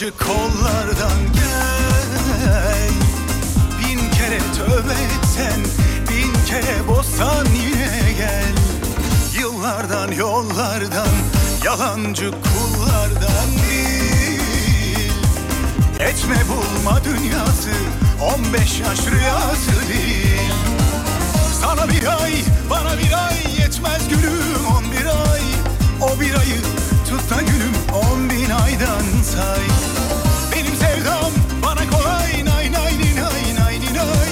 Yabancı kollardan gel. Bin kere tövbe etsen Bin kere bozsan yine gel. Yıllardan yollardan Yalancı kullardan değil. Etme bulma dünyası 15 yaş rüyası değil. Sana bir ay bana bir ay yetmez gülüm on bir ay. O bir ayı tut da gülüm on bin aydan say. Benim sevdam bana kolay nay nay ni nay nay ni nay.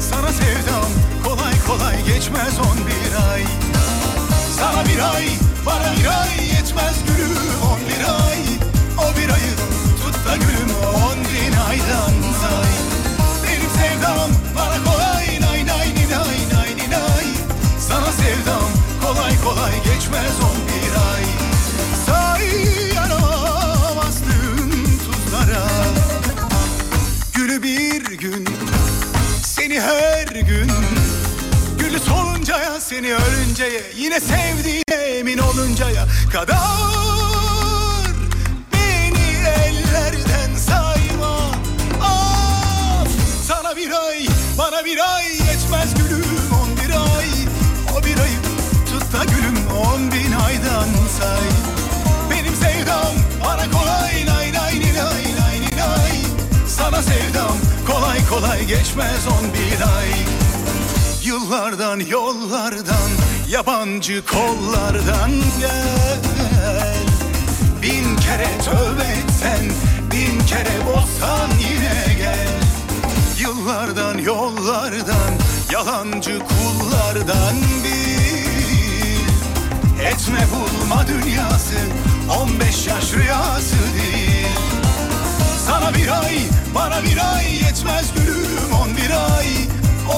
Sana sevdam kolay kolay geçmez on bir ay. Sana bir ay bana bir ay yetmez gülüm on bir ay. O bir ayı tut da gülüm on bin aydan say. Benim sevdam bana kolay nay nay ni nay nay ni nay. Sana sevdam kolay kolay geçmez on seni ölünceye Yine sevdiğine emin oluncaya kadar Beni ellerden sayma. Of sana bir ay bana bir ay Yetmez gülüm on bir ay. O bir ayı tut da gülüm on bin aydan say. Benim sevdam bana kolay nay nay nay nay nay. Sana sevdam kolay kolay geçmez on bir ay Yıllardan yollardan yabancı kollardan gel. Bin kere tövbe etsen bin kere bozsan yine gel. Yıllardan yollardan yalancı kullardan bil. Etme bulma dünyası 15 yaş rüyası değil. Sana bir ay bana bir ay yetmez gülüm on bir ay.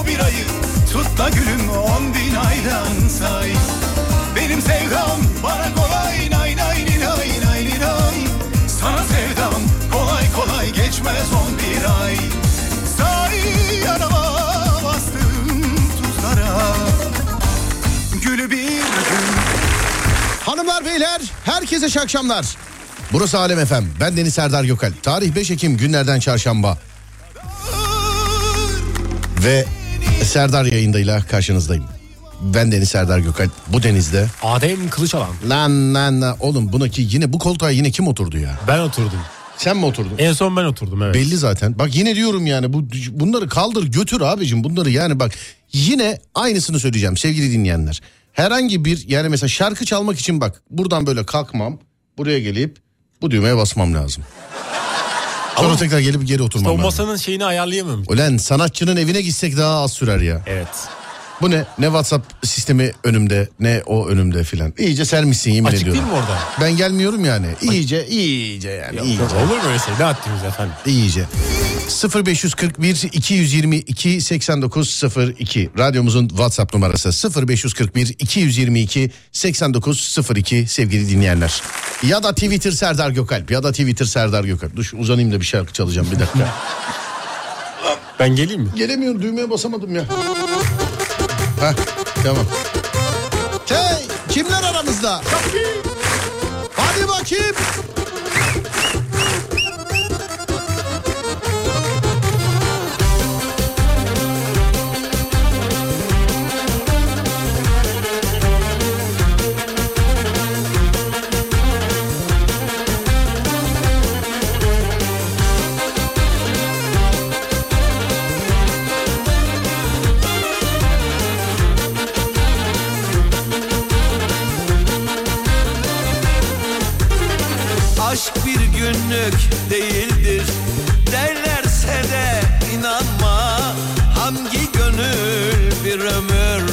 O bir ayı tut da gülüm on bin aydan say Benim sevdam bana kolay nay nay nay nay nay Sana sevdam kolay kolay geçmez on bir ay Say yanıma bastım tuzlara Gülü bir gün Hanımlar beyler herkese iyi akşamlar. Burası Alem Efem. Ben Deniz Serdar Gökal. Tarih 5 Ekim günlerden çarşamba. Ve Serdar yayındayla karşınızdayım. Ben Deniz Serdar Gökal. Bu denizde. Adem Kılıçalan. Lan lan lan. Oğlum buna ki yine bu koltuğa yine kim oturdu ya? Ben oturdum. Sen mi oturdun? En son ben oturdum evet. Belli zaten. Bak yine diyorum yani bu bunları kaldır götür abicim bunları yani bak yine aynısını söyleyeceğim sevgili dinleyenler. Herhangi bir yani mesela şarkı çalmak için bak buradan böyle kalkmam buraya gelip bu düğmeye basmam lazım. Sonra Ama- tekrar gelip geri oturmam o lazım. masanın şeyini ayarlayamamış. Ulan sanatçının evine gitsek daha az sürer ya. Evet. Bu ne? Ne WhatsApp sistemi önümde ne o önümde filan. İyice sermişsin yemin Açık ediyorum. değil mi orada? Ben gelmiyorum yani. İyice iyice yani Yok, iyice. olur mu öyle şey? Ne haddimiz efendim? İyice. 0541 222 8902 radyomuzun WhatsApp numarası 0541 222 8902 sevgili dinleyenler. Ya da Twitter Serdar Gökalp ya da Twitter Serdar Gökalp. Dur uzanayım da bir şarkı çalacağım bir dakika. Ben geleyim mi? Gelemiyorum düğmeye basamadım ya. Heh, tamam. Hey kimler aramızda? Hadi bakayım. Günlük değildir. Derlerse de inanma. Hangi gönül bir ömür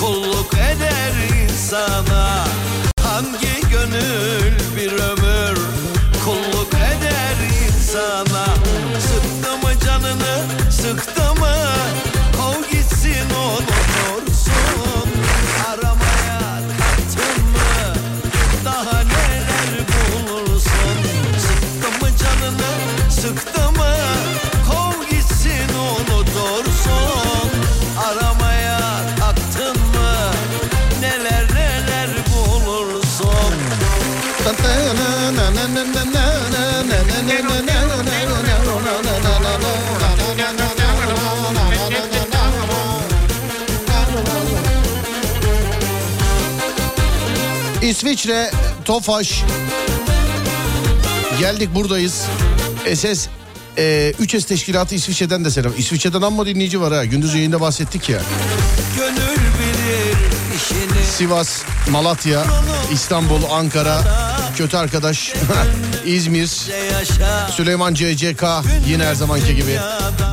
kulluk eder insana? Hangi gönül bir ömür kulluk eder insana? Sıktı mı canını sıktı mı İsviçre, Tofaş. Geldik buradayız. SS e, 3S teşkilatı İsviçre'den de selam. İsviçre'den amma dinleyici var ha. Gündüz yayında bahsettik ya. Sivas, Malatya, İstanbul, Ankara, kötü arkadaş, İzmir, Süleyman CCK yine her zamanki gibi.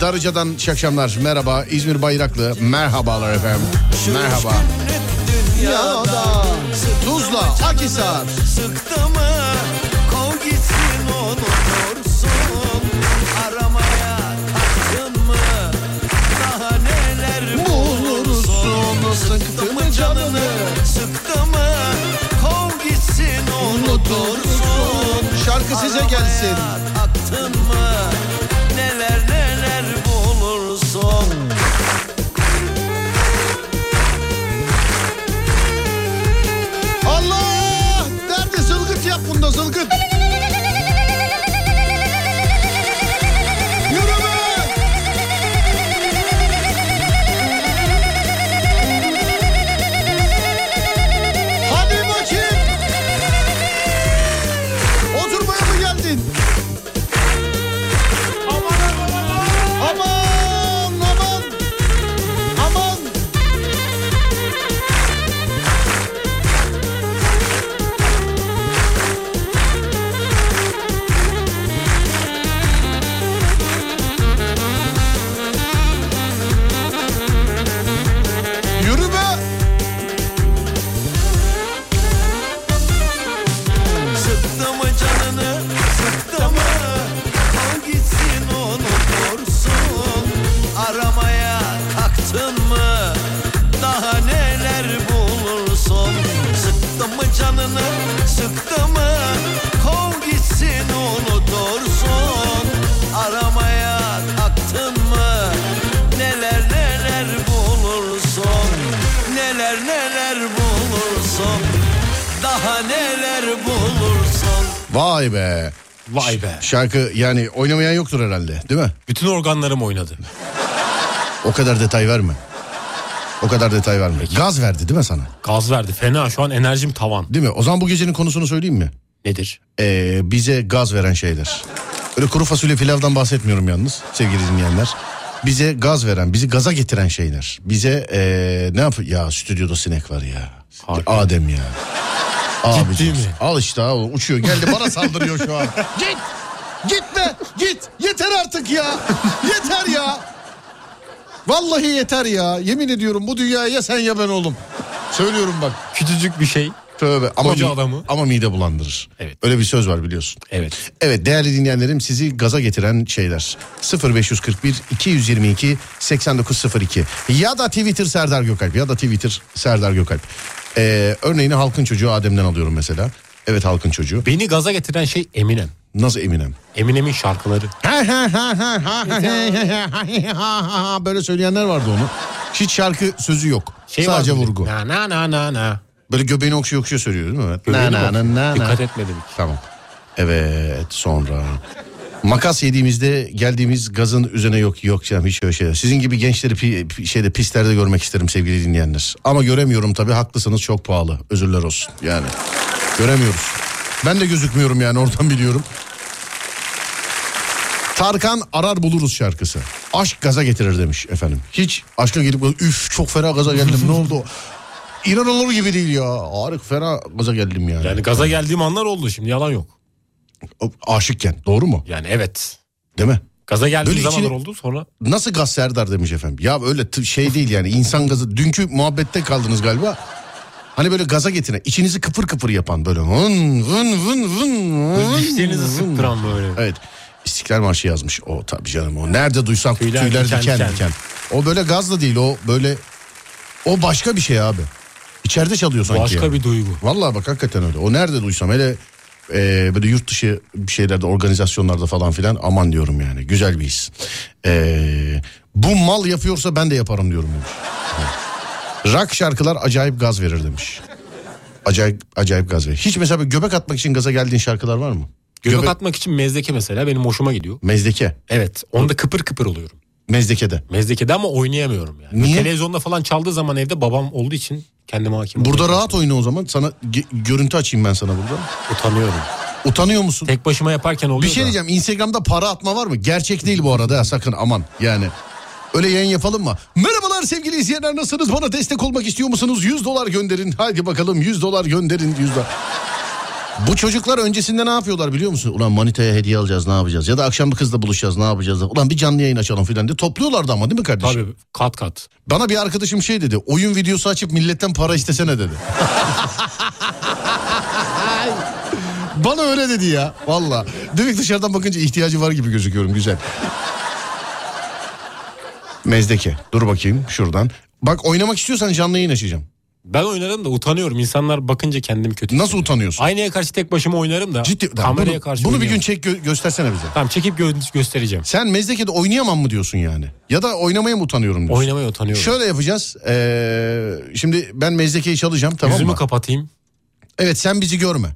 Darıca'dan iyi akşamlar. Merhaba. İzmir Bayraklı. Merhabalar efendim. Merhaba. Dünyada Tuzla, Akisar. Sıktı mı? Kov gitsin unutursun Aramaya kalktın mı? Daha neler bulursun? Sıktı mı canını? sıktı mı? Kov gitsin unutursun Şarkı size gelsin. Aktın mı Vay be. Vay be. Şarkı yani oynamayan yoktur herhalde değil mi? Bütün organlarım oynadı. O kadar detay verme. O kadar detay verme. Gaz verdi değil mi sana? Gaz verdi. Fena şu an enerjim tavan. Değil mi? O zaman bu gecenin konusunu söyleyeyim mi? Nedir? Ee, bize gaz veren şeyler. Öyle kuru fasulye pilavdan bahsetmiyorum yalnız sevgili dinleyenler. Bize gaz veren, bizi gaza getiren şeyler. Bize ee, ne yap? Ya stüdyoda sinek var ya. Harbi. Adem ya. Abicim, Ciddi mi? Al işte al, uçuyor geldi bana saldırıyor şu an. Git! Gitme! Git! Yeter artık ya! Yeter ya! Vallahi yeter ya. Yemin ediyorum bu dünyaya ya sen ya ben oğlum. Söylüyorum bak. Küçücük bir şey. Tövbe. Ama, Koca mi- adamı. ama mide bulandırır. Evet. Öyle bir söz var biliyorsun. Evet. Evet değerli dinleyenlerim sizi gaza getiren şeyler 0541 222 8902 ya da Twitter Serdar Gökalp ya da Twitter Serdar Gökalp. Ee, örneğini halkın çocuğu Adem'den alıyorum mesela. Evet halkın çocuğu. Beni gaza getiren şey Eminem. Nasıl Eminem? Eminem'in şarkıları. Böyle söyleyenler vardı onu. Hiç şarkı sözü yok. Şey Sadece vurgu. Na na na na na. Böyle göbeğini okşuyor okşuyor söylüyor değil mi? Göbeğini Na, na, na, na. Dikkat etmedim. Tamam. Evet sonra. Makas yediğimizde geldiğimiz gazın üzerine yok yok canım hiç öyle şeyler. Sizin gibi gençleri pi- pi- şeyde pistlerde görmek isterim sevgili dinleyenler. Ama göremiyorum tabii haklısınız çok pahalı. Özürler olsun yani. Göremiyoruz. Ben de gözükmüyorum yani oradan biliyorum. Tarkan arar buluruz şarkısı. Aşk gaza getirir demiş efendim. Hiç aşka gelip üf çok fena gaza geldim ne oldu? İnanılır gibi değil ya. Harika fena gaza geldim yani. Yani gaza geldiğim anlar oldu şimdi yalan yok. Aşıkken doğru mu? Yani evet. Değil mi? Gaza geldiğim Böyle zamanlar içine- oldu sonra. Nasıl gaz Serdar demiş efendim. Ya öyle şey değil yani insan gazı. Dünkü muhabbette kaldınız galiba. Hani böyle gaza getiren, içinizi kıpır kıpır yapan böyle vın vın vın vın. Dişlerinizi sıktıran böyle. Evet. İstiklal Marşı yazmış. O tabii canım o. Nerede duysam tüyler, Tüyler diken diken diken. diken. O böyle gaz da değil o böyle o başka bir şey abi. İçeride çalıyor sanki. Başka yani. bir duygu. Vallahi bak hakikaten öyle. O nerede duysam hele e, böyle yurt dışı bir şeylerde organizasyonlarda falan filan aman diyorum yani. Güzel bir his. E, bu mal yapıyorsa ben de yaparım diyorum demiş. Rock şarkılar acayip gaz verir demiş. Acayip acayip gaz verir. Hiç mesela göbek atmak için gaza geldiğin şarkılar var mı? Göbek atmak için mezdeke mesela benim hoşuma gidiyor. Mezdeke. Evet. Onda kıpır kıpır oluyorum. Mezdekede. Mezdekede ama oynayamıyorum yani. Niye? Televizyonda falan çaldığı zaman evde babam olduğu için Kendime hakim Burada olmaya rahat oyna o zaman. Sana görüntü açayım ben sana burada. Utanıyorum. Utanıyor musun? Tek başıma yaparken oluyor Bir şey da. diyeceğim. Instagram'da para atma var mı? Gerçek değil bu arada ya, sakın aman yani. Öyle yayın yapalım mı? Merhabalar sevgili izleyenler nasılsınız? Bana destek olmak istiyor musunuz? 100 dolar gönderin. Hadi bakalım 100 dolar gönderin 100 dolar. Bu çocuklar öncesinde ne yapıyorlar biliyor musun? Ulan manitaya hediye alacağız ne yapacağız? Ya da akşam bir kızla buluşacağız ne yapacağız? Ulan bir canlı yayın açalım filan diye topluyorlardı ama değil mi kardeşim? Tabii kat kat. Bana bir arkadaşım şey dedi. Oyun videosu açıp milletten para istesene dedi. Bana öyle dedi ya. Valla. Demek dışarıdan bakınca ihtiyacı var gibi gözüküyorum. Güzel. Mezdeke. Dur bakayım şuradan. Bak oynamak istiyorsan canlı yayın açacağım. Ben oynarım da utanıyorum. İnsanlar bakınca kendimi kötü Nasıl hissediyorum. utanıyorsun? Aynaya karşı tek başıma oynarım da. Ciddi. Kameraya bunu, karşı bunu bir gün çek gö- göstersene bize. Tamam çekip gö- göstereceğim. Sen Mezdeke'de oynayamam mı diyorsun yani? Ya da oynamaya mı utanıyorum diyorsun? Oynamaya utanıyorum. Şöyle yapacağız. Ee, şimdi ben Mezdeke'yi çalacağım tamam Yüzümü mı? kapatayım. Evet sen bizi görme.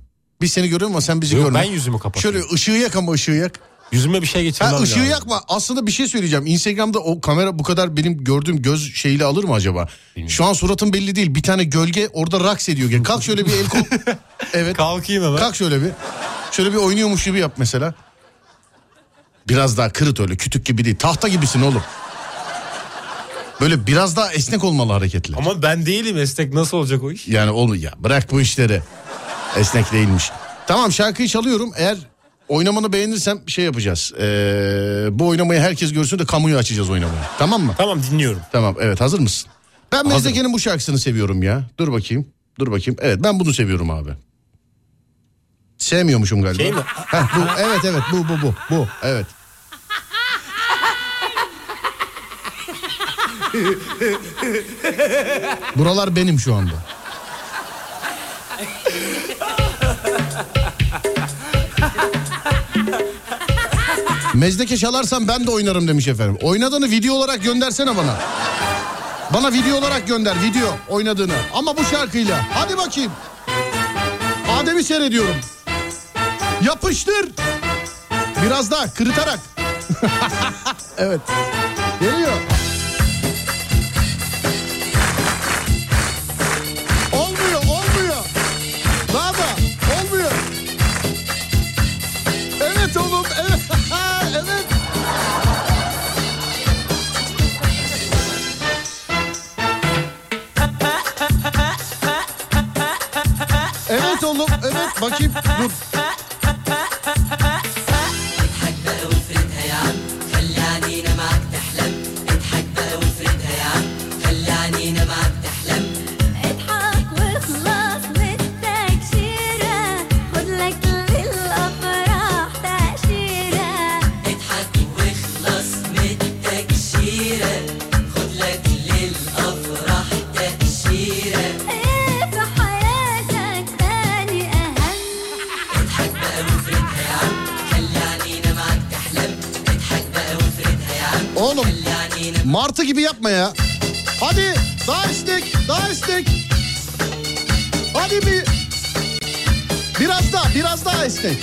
Biz seni görüyoruz ama sen bizi Yok, görme. ben yüzümü kapatayım. Şöyle ışığı yak ama ışığı yak. Yüzüme bir şey geçirmem Ha, ışığı lazım. yakma. Aslında bir şey söyleyeceğim. Instagram'da o kamera bu kadar benim gördüğüm göz şeyiyle alır mı acaba? Şu an suratın belli değil. Bir tane gölge orada raks ediyor. Kalk şöyle bir el kol. Evet. Kalkayım hemen. Kalk şöyle bir. Şöyle bir oynuyormuş gibi yap mesela. Biraz daha kırıt öyle kütük gibi değil. Tahta gibisin oğlum. Böyle biraz daha esnek olmalı hareketler. Ama ben değilim esnek nasıl olacak o iş? Yani oğlum ya bırak bu işleri. Esnek değilmiş. Tamam şarkıyı çalıyorum. Eğer oynamanı beğenirsem şey yapacağız. Ee, bu oynamayı herkes görsün de kamuya açacağız oynamayı. Tamam mı? Tamam dinliyorum. Tamam evet hazır mısın? Ben Mezdeke'nin bu şarkısını seviyorum ya. Dur bakayım. Dur bakayım. Evet ben bunu seviyorum abi. Sevmiyormuşum galiba. Şey mi? Heh, bu, evet evet bu bu bu. Bu evet. Buralar benim şu anda. Mezdeke çalarsan ben de oynarım demiş efendim. Oynadığını video olarak göndersene bana. Bana video olarak gönder video oynadığını. Ama bu şarkıyla. Hadi bakayım. Adem'i seyrediyorum. Yapıştır. Biraz daha kırıtarak. evet. Geliyor. Evet oğlum, evet. Bakayım, dur. Gibi yapma ya. Hadi daha istek daha istek. Hadi bir. Biraz daha biraz daha istek.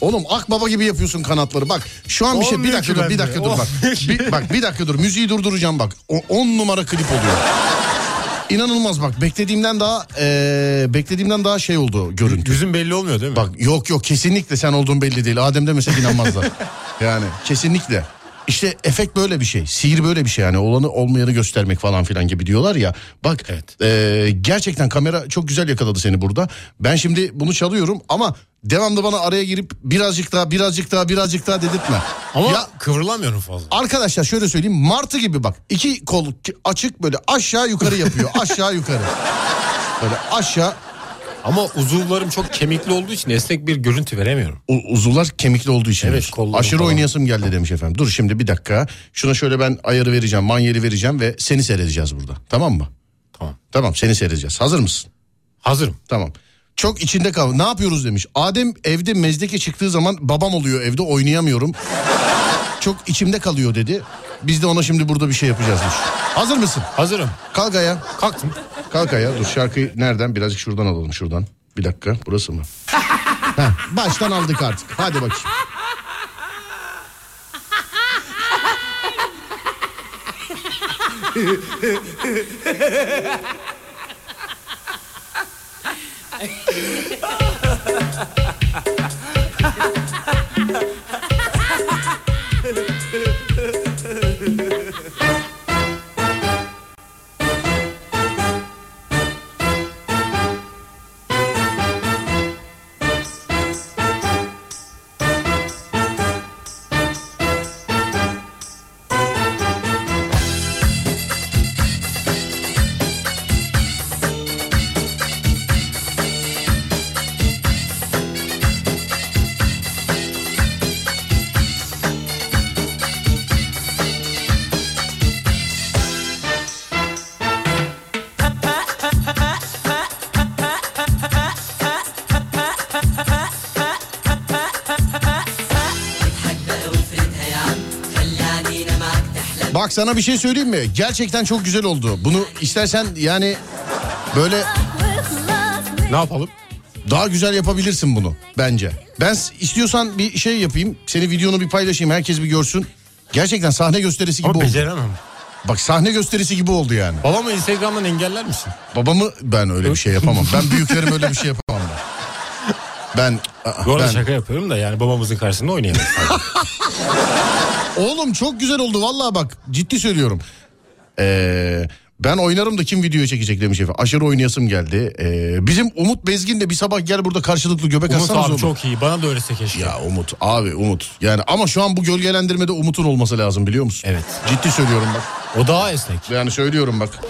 Oğlum akbaba gibi yapıyorsun kanatları. Bak şu an bir şey bir dakika ki dur bir dakika dur bak. Bir, bak bir dakika dur müziği durduracağım bak. 10 numara klip oluyor. İnanılmaz bak beklediğimden daha eee, beklediğimden daha şey oldu görüntü. Yüzün belli olmuyor değil mi? Bak yok yok kesinlikle sen olduğun belli değil. Adem demesek inanmazlar. yani kesinlikle. İşte efekt böyle bir şey. Sihir böyle bir şey yani. Olanı olmayanı göstermek falan filan gibi diyorlar ya. Bak Evet. e, gerçekten kamera çok güzel yakaladı seni burada. Ben şimdi bunu çalıyorum ama devamlı bana araya girip birazcık daha birazcık daha birazcık daha dedirtme. Ama Ya kıvrılamıyorum fazla. arkadaşlar şöyle söyleyeyim martı gibi bak. iki kol açık böyle aşağı yukarı yapıyor. aşağı yukarı. Böyle aşağı Ama uzuvlarım çok kemikli olduğu için esnek bir görüntü veremiyorum. U- uzuvlar kemikli olduğu için. Evet, kollarım Aşırı falan. oynayasım geldi demiş efendim. Dur şimdi bir dakika. Şuna şöyle ben ayarı vereceğim, manyeli vereceğim ve seni seyredeceğiz burada. Tamam mı? Tamam. Tamam seni seyredeceğiz. Hazır mısın? Hazırım. Tamam. Çok içinde kal. Ne yapıyoruz demiş. Adem evde mezdeke çıktığı zaman babam oluyor evde oynayamıyorum çok içimde kalıyor dedi. Biz de ona şimdi burada bir şey yapacağız. Hazır mısın? Hazırım. Kalk ayağa. Kalktım. Kalk ayağa. Dur şarkıyı nereden? Birazcık şuradan alalım şuradan. Bir dakika. Burası mı? Heh, baştan aldık artık. Hadi bakayım. Ha ha ha ha! Bak sana bir şey söyleyeyim mi? Gerçekten çok güzel oldu. Bunu istersen yani böyle... Ne yapalım? Daha güzel yapabilirsin bunu bence. Ben istiyorsan bir şey yapayım. Senin videonu bir paylaşayım. Herkes bir görsün. Gerçekten sahne gösterisi gibi Ama oldu. beceremem. Bak sahne gösterisi gibi oldu yani. Babamı Instagram'dan engeller misin? Babamı ben öyle bir şey yapamam. Ben büyüklerim öyle bir şey yapamam. Ben. Ben, Bu arada ben... şaka yapıyorum da yani babamızın karşısında oynayamam. oğlum çok güzel oldu vallahi bak ciddi söylüyorum. Ee, ben oynarım da kim video çekecek demiş efendim. Aşırı oynayasım geldi. Ee, bizim Umut Bezgin de bir sabah gel burada karşılıklı göbek Umut atsanız abi olur. çok iyi. Bana da öylese keşke. Ya Umut abi Umut. Yani ama şu an bu gölgelendirmede Umut'un olması lazım biliyor musun? Evet. Ciddi söylüyorum bak. O daha esnek. Yani söylüyorum bak.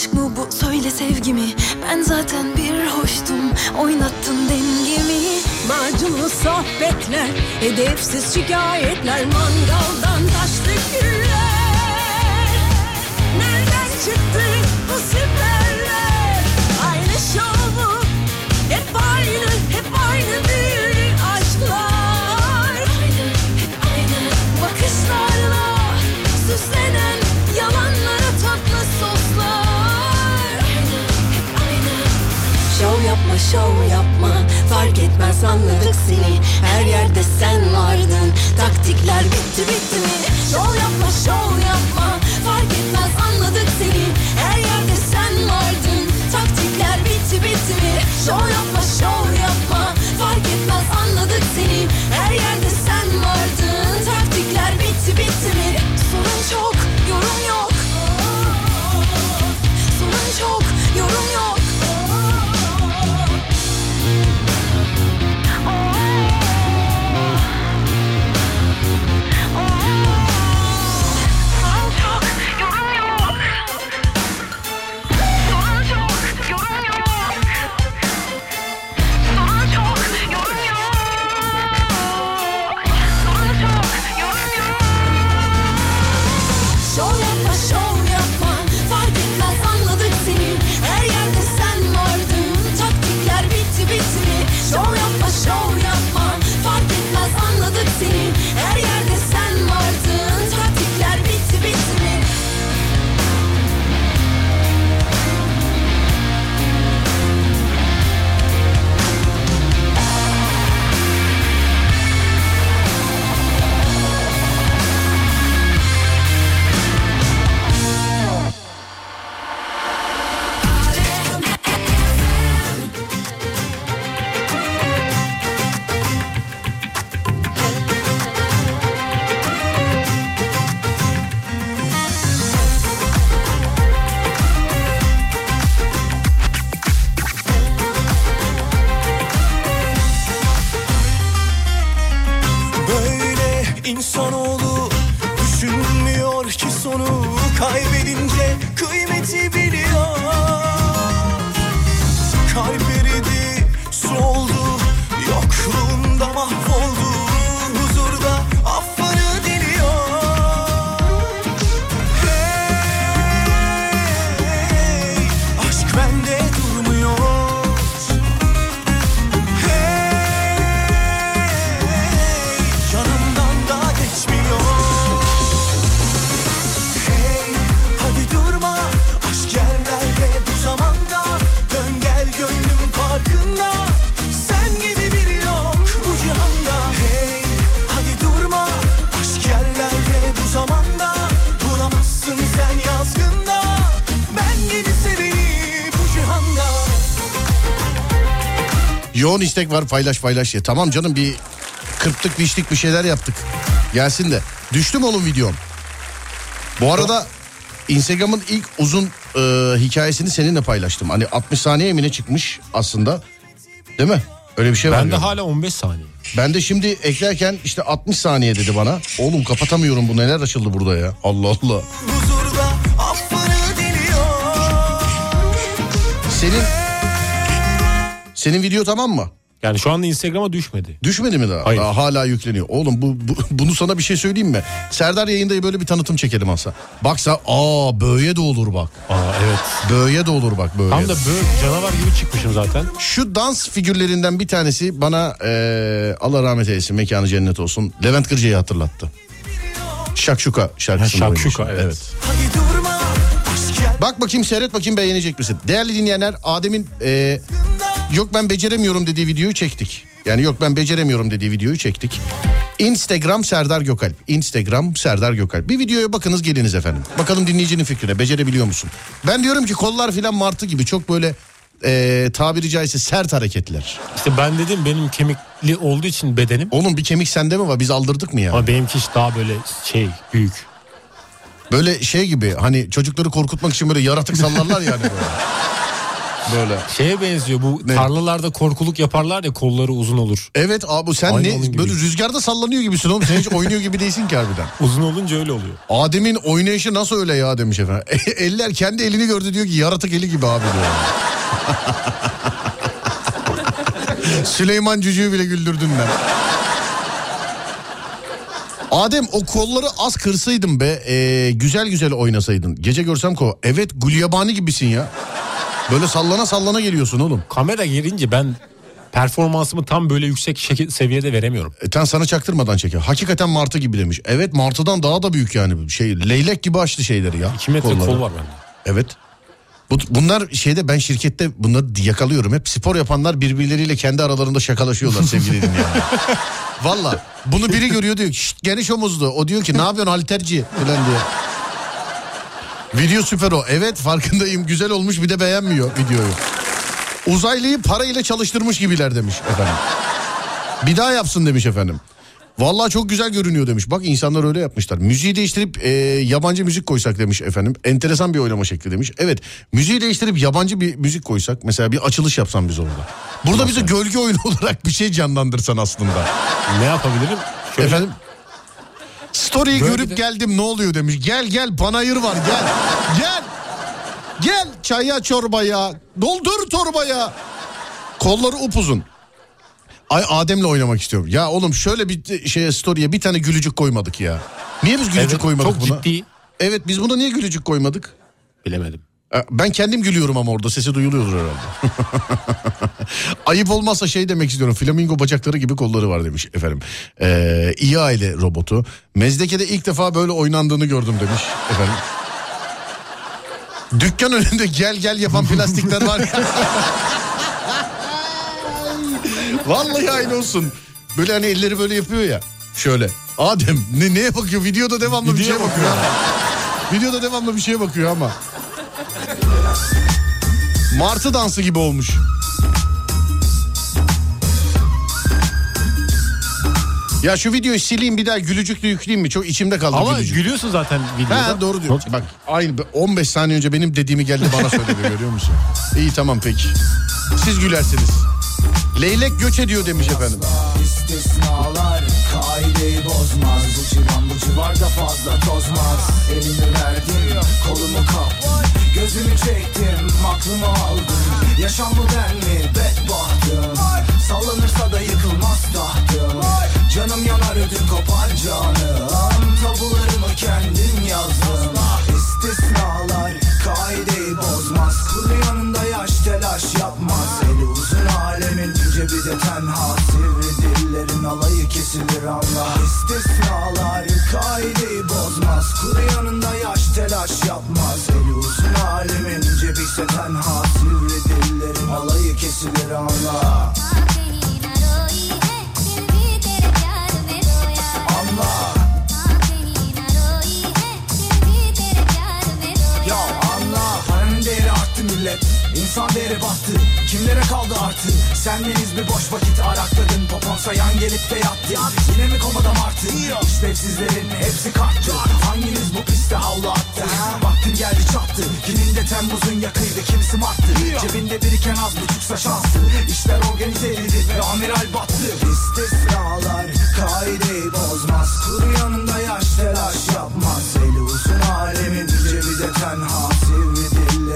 Aşk mı bu? Söyle sevgimi. Ben zaten bir hoştum. Oynattın dengemi. Macunlu sohbetler, hedefsiz şikayetler, mangaldan taşlı güller. Nereden çıktı Şov yapma Fark etmez anladık seni. Her yerde sen vardın Taktikler bitti bitti mi? Şov yapma şov yapma fark etmez anladık seni. Her yerde sen vardın taktikler bitti bitti mi? Şov yapma şov yapma fark etmez anladık seni. Her yerde sen vardın taktikler bitti bitti mi? Sorun çok yorum yok Crew. 10 istek var paylaş paylaş ya. Tamam canım bir kırptık biçtik bir şeyler yaptık. Gelsin de. Düştüm onun videom. Bu arada Instagram'ın ilk uzun e, hikayesini seninle paylaştım. Hani 60 saniye emine çıkmış aslında. Değil mi? Öyle bir şey ben var. Bende hala 15 saniye. Ben de şimdi eklerken işte 60 saniye dedi bana. Oğlum kapatamıyorum bu neler açıldı burada ya. Allah Allah. Senin senin video tamam mı? Yani şu anda Instagram'a düşmedi. Düşmedi mi daha? Hayır. Daha hala yükleniyor. Oğlum bu, bu- bunu sana bir şey söyleyeyim mi? Serdar yayında böyle bir tanıtım çekelim aslında. Baksa aa böyle de olur bak. Aa evet. Böyle de olur bak böyle. Tam da böyle canavar gibi çıkmışım zaten. Şu dans figürlerinden bir tanesi bana eee, Allah rahmet eylesin mekanı cennet olsun. Levent Kırca'yı hatırlattı. Şakşuka şarkısında Ha, Şakşuka, oynamış. evet. Gel Bak bakayım seyret bakayım beğenecek misin? Değerli dinleyenler Adem'in eee, yok ben beceremiyorum dediği videoyu çektik. Yani yok ben beceremiyorum dediği videoyu çektik. Instagram Serdar Gökalp. Instagram Serdar Gökalp. Bir videoya bakınız geliniz efendim. Bakalım dinleyicinin fikrine becerebiliyor musun? Ben diyorum ki kollar filan martı gibi çok böyle eee tabiri caizse sert hareketler. İşte ben dedim benim kemikli olduğu için bedenim. Oğlum bir kemik sende mi var? Biz aldırdık mı ya? Ama benimki işte daha böyle şey büyük. Böyle şey gibi hani çocukları korkutmak için böyle yaratık sallarlar yani böyle. Böyle. Şeye benziyor bu Ne? tarlalarda korkuluk yaparlar ya kolları uzun olur. Evet abi sen Aynı ne böyle rüzgarda sallanıyor gibisin oğlum. Sen hiç oynuyor gibi değilsin ki harbiden. Uzun olunca öyle oluyor. Adem'in oynayışı nasıl öyle ya demiş efendim. Eller kendi elini gördü diyor ki yaratık eli gibi abi diyor. Süleyman Cücü'yü bile güldürdün ben. Adem o kolları az kırsaydın be ee, güzel güzel oynasaydın. Gece görsem ko evet Gulyabani gibisin ya. Böyle sallana sallana geliyorsun oğlum. Kamera girince ben performansımı tam böyle yüksek şeke- seviyede veremiyorum. E, ten sana çaktırmadan çekiyor. Hakikaten martı gibi demiş. Evet martıdan daha da büyük yani. Şey leylek gibi açtı şeyleri ya. 2 metre kolları. kol var bende. Evet. Bu, bunlar şeyde ben şirkette bunları yakalıyorum. Hep spor yapanlar birbirleriyle kendi aralarında şakalaşıyorlar sevgili dinleyenler. Valla bunu biri görüyor diyor ki "Şşt, geniş omuzlu. O diyor ki ne yapıyorsun halterci falan diye. Video süper o. Evet farkındayım güzel olmuş bir de beğenmiyor videoyu. Uzaylıyı parayla çalıştırmış gibiler demiş efendim. Bir daha yapsın demiş efendim. Vallahi çok güzel görünüyor demiş. Bak insanlar öyle yapmışlar. Müziği değiştirip e, yabancı müzik koysak demiş efendim. Enteresan bir oynama şekli demiş. Evet müziği değiştirip yabancı bir müzik koysak. Mesela bir açılış yapsam biz orada. Burada bize gölge oyunu olarak bir şey canlandırsan aslında. Ne yapabilirim? Şöyle Efendim? Story'yi Böyle görüp de- geldim ne oluyor demiş. Gel gel panayır var gel. Gel. Gel çaya çorbaya. Doldur torbaya. Kolları upuzun. Ay Adem'le oynamak istiyorum. Ya oğlum şöyle bir şeye story'e bir tane gülücük koymadık ya. Niye biz gülücük Evet, koymadık çok buna? ciddi. Evet biz buna niye gülücük koymadık? bilemedim. E, Ben kendim gülüyorum ama orada sesi duyuluyordur herhalde. Ayıp olmazsa şey demek istiyorum. Flamingo bacakları gibi kolları var demiş efendim. Ee, iyi aile robotu. Mezdeke'de ilk defa böyle oynandığını gördüm demiş efendim. Dükkan önünde gel gel yapan plastikler var. Vallahi aynı olsun. Böyle hani elleri böyle yapıyor ya. Şöyle. Adem ne, neye bakıyor? Videoda devamlı bir şeye Videoya bakıyor. ama. Videoda devamlı bir şeye bakıyor ama. Martı dansı gibi olmuş. Ya şu videoyu sileyim bir daha gülücükle yükleyeyim mi? Çok içimde kaldı Ama gülücük. gülüyorsun zaten videoda. Ha doğru diyor. Bak aynı 15 saniye önce benim dediğimi geldi bana söyledi görüyor musun? İyi tamam peki. Siz gülersiniz. Leylek göç ediyor demiş efendim. İstisnalar kaideyi bozmaz Bu civan bu civarda fazla tozmaz Elimi verdim kolumu kap Gözümü çektim aklımı aldım. Yaşam bu den mi? Bedbahtım. Sallanırsa da yıkılmaz tahtım. Canım yanar ödüm kopar canım. Tabularımı kendim yazdım. İstisnalar kaideyi bozmaz. Kuru yanında yaş telaş yapmaz. Eli uzun alemin cebi de tenha. Sivri dillerin alayı kesilir anla. İstisnalar kaideyi bozmaz. Kuru yanında yaş telaş yapmaz. Eli alemin cebi ise tenha Sivri dillerin alayı kesilir anla. Anla. Ya anla. Paranın değeri arttı millet. İnsan değeri battı. Kimlere kaldı artı Sendeniz bir boş vakit arakladın. Popon sayan gelip de yattı. Yine mi komada martı? İşlevsizlerin hepsi kalktı. Hanginiz bu piste havlu attı? Vaktin geldi çattı. Kiminde Temmuz'un yakıydı. Kimisi Mart'tı? Cebinde biriken az buçuksa şanstı İşler organize edildi ve amiral battı. İstisnalar kaideyi bozmaz. Kuru yanında yaş telaş yapmaz. Eli uzun alemin cebi de tenha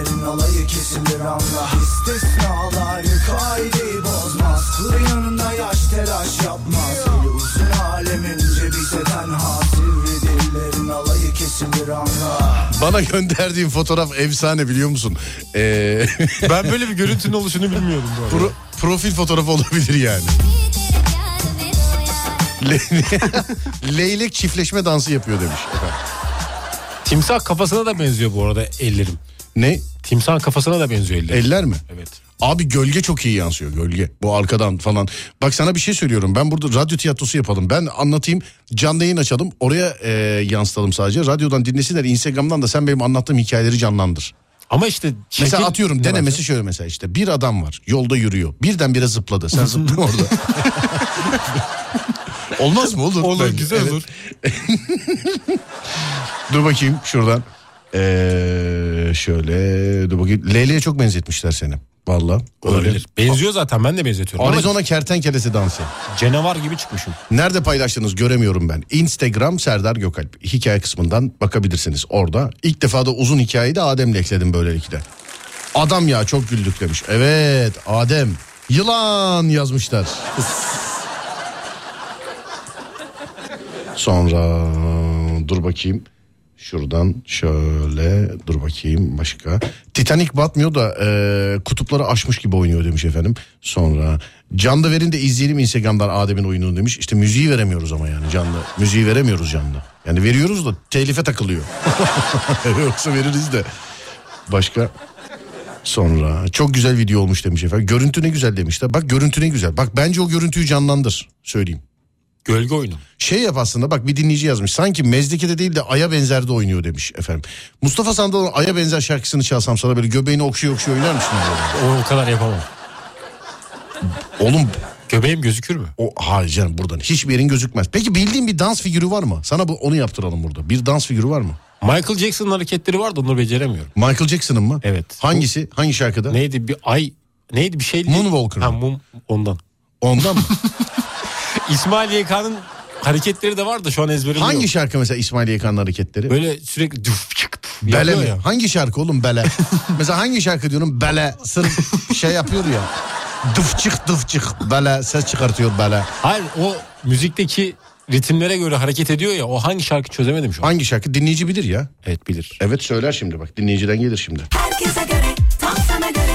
Dillerin alayı kesilir anla İstisnalar kaideyi bozmaz Kuru yanında yaş telaş yapmaz Eli uzun alemin cebi de tenha Sivri dillerin alayı kesilir anla Bana gönderdiğin fotoğraf efsane biliyor musun? Ee, Ben böyle bir görüntünün oluşunu bilmiyordum bu arada. pro- profil fotoğrafı olabilir yani. Le- Leylek çiftleşme dansı yapıyor demiş. efendim. Timsah kafasına da benziyor bu arada ellerim. Ne? Timsahın kafasına da benziyor ellerim. Eller mi? Evet. Abi gölge çok iyi yansıyor gölge. Bu arkadan falan. Bak sana bir şey söylüyorum. Ben burada radyo tiyatrosu yapalım. Ben anlatayım. Canlı yayın açalım. Oraya e, yansıtalım sadece. Radyodan dinlesinler. Instagram'dan da sen benim anlattığım hikayeleri canlandır. Ama işte şekil... Mesela atıyorum Ne denemesi var? şöyle mesela işte. Bir adam var. Yolda yürüyor. Birdenbire zıpladı. Sen zıpladın orada. Olmaz mı? Olur. Olur bence. güzel Evet. olur. Dur bakayım şuradan. Ee, şöyle dur bakayım. Leyle'ye çok benzetmişler seni. Valla. Olabilir. Benziyor zaten ben de benzetiyorum. Arizona kertenkelesi dansı. canavar gibi çıkmışım. Nerede paylaştınız göremiyorum ben. Instagram Serdar Gökalp. Hikaye kısmından bakabilirsiniz orada. İlk defa da uzun hikayeyi de Adem'le ekledim böylelikle. Adam ya çok güldük demiş. Evet Adem. Yılan yazmışlar. Sonra dur bakayım. Şuradan şöyle dur bakayım başka. Titanic batmıyor da e, kutupları aşmış gibi oynuyor demiş efendim. Sonra canlı verin de izleyelim Instagram'dan Adem'in oyununu demiş. İşte müziği veremiyoruz ama yani canlı. Müziği veremiyoruz canlı. Yani veriyoruz da telife takılıyor. Yoksa veririz de. Başka sonra çok güzel video olmuş demiş efendim. Görüntü ne güzel demişler. Bak görüntü ne güzel. Bak bence o görüntüyü canlandır söyleyeyim. Gölge oyunu. Şey yap aslında bak bir dinleyici yazmış. Sanki Mezdeki'de değil de Ay'a benzerde oynuyor demiş efendim. Mustafa Sandal'ın Ay'a benzer şarkısını çalsam sana böyle göbeğini okşuyor okşuyor oynar mısın? O, o kadar yapamam. Oğlum Göbeğim gözükür mü? o hayır canım buradan hiçbir yerin gözükmez. Peki bildiğin bir dans figürü var mı? Sana bu onu yaptıralım burada. Bir dans figürü var mı? Michael Jackson'ın hareketleri var da onları beceremiyorum. Michael Jackson'ın mı? Evet. Hangisi? Hangi şarkıda? Neydi bir ay neydi bir şeydi. Moonwalker Ha mum ondan. Ondan mı? İsmail YK'nın hareketleri de var da şu an ezberim Hangi yok. şarkı mesela İsmail Yekan'ın hareketleri? Böyle sürekli düf çık düf Bele mi? ya. Hangi şarkı oğlum bele? Mesela hangi şarkı diyorum bele sırf şey yapıyor ya. Dıfçık dıfçık bele ses çıkartıyor bele. Hayır o müzikteki ritimlere göre hareket ediyor ya o hangi şarkı çözemedim şu an. Hangi şarkı dinleyici bilir ya. Evet bilir. Evet söyler şimdi bak dinleyiciden gelir şimdi. Herkese göre, tam sana göre.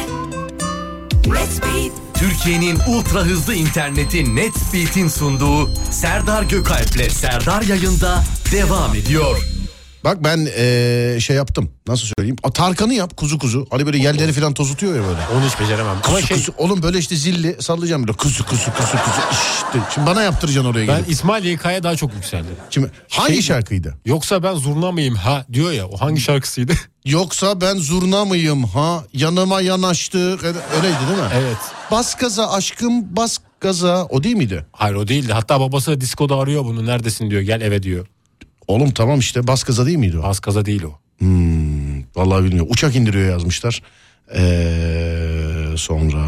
Let's beat. Türkiye'nin ultra hızlı interneti Netspeed'in sunduğu Serdar Gökalp'le Serdar yayında devam ediyor. Bak ben eee, şey yaptım nasıl söyleyeyim. A, Tarkan'ı yap kuzu kuzu. Hani böyle yerleri falan tozutuyor ya böyle. Onu hiç beceremem. Ama Kuzu şey kuzu. Oğlum böyle işte zilli sallayacağım böyle kuzu kuzu kuzu kuzu. İşte şimdi bana yaptıracaksın oraya ben gelip. İsmail YK'ya daha çok yükseldim. Şimdi hangi Şey- şarkıydı? Yoksa ben zurna mıyım ha diyor ya o hangi şarkısıydı? Yoksa ben zurna mıyım ha yanıma yanaştı. Öyleydi değil mi? evet. Bas gaza aşkım bas gaza o değil miydi? Hayır o değildi. Hatta babası diskoda arıyor bunu. Neredesin diyor. Gel eve diyor. Oğlum tamam işte bas gaza değil miydi o? Az kaza değil o. Vallahi bilmiyorum. Uçak indiriyor yazmışlar. Ee, sonra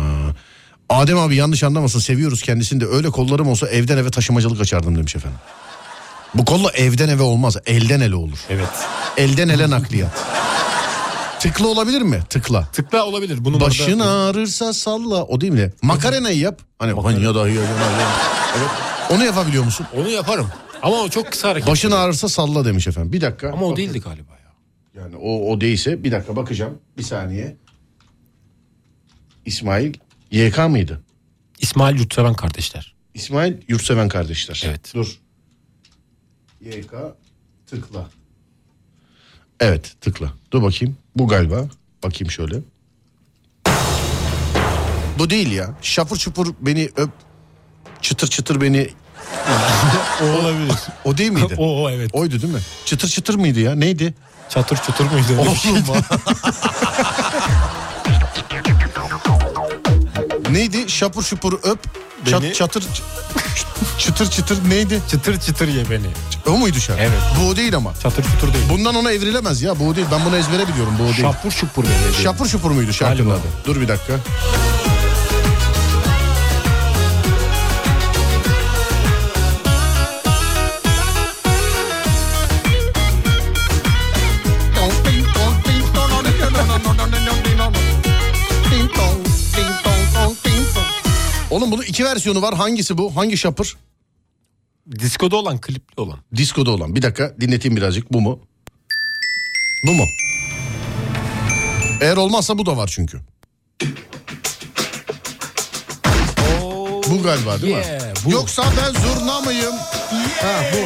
Adem abi yanlış anlamasın seviyoruz kendisini de öyle kollarım olsa evden eve taşımacılık açardım demiş efendim. Bu kolla evden eve olmaz elden ele olur. Evet. Elden ele nakliyat. Tıkla olabilir mi? Tıkla. Tıkla olabilir. Bunu Başın ağrırsa salla. O değil mi? Makarenayı yap. Hani Makarena. ya da ya Evet. Onu yapabiliyor musun? Onu yaparım. Ama o çok kısa hareket. Başın ağrırsa salla demiş efendim. Bir dakika. Ama o değildi galiba ya. Yani o, o değilse bir dakika bakacağım. Bir saniye. İsmail YK mıydı? İsmail Yurtseven kardeşler. İsmail Yurtseven kardeşler. Evet. Dur. YK tıkla. Evet tıkla. Dur bakayım. Bu galiba. Bakayım şöyle. Bu değil ya. Şapur çupur beni öp. Çıtır çıtır beni o olabilir. O değil miydi? o, o evet. Oydu değil mi? Çıtır çıtır mıydı ya? Neydi? Çatır çutur muydu? Oğlum Neydi? Şapur şupur öp. Çat, beni... çatır çıtır çıtır neydi? Çıtır çıtır ye beni. O muydu şarkı? Evet. Bu o değil ama. Çatır çıtır değil. Bundan ona evrilemez ya. Bu o değil. Ben bunu ezbere biliyorum. Bu o değil. Şapur şupur beni. Şapur şupur muydu şarkının adı? Dur bir dakika. Oğlum bunun iki versiyonu var. Hangisi bu? Hangi şapır? Diskoda olan klipli olan. Diskoda olan. Bir dakika dinleteyim birazcık. Bu mu? Bu mu? Eğer olmazsa bu da var çünkü. Bu galiba değil mi? yeah, bu. Yoksa ben zurna mıyım? Ha bu.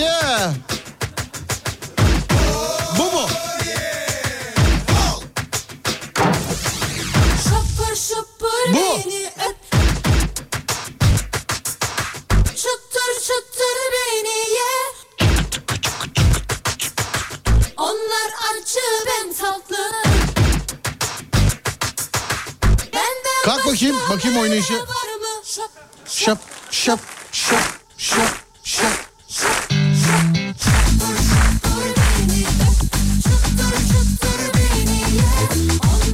Yeah. Bakayım, bakayım oynayışı. Şap, Şap şap şap şap şap.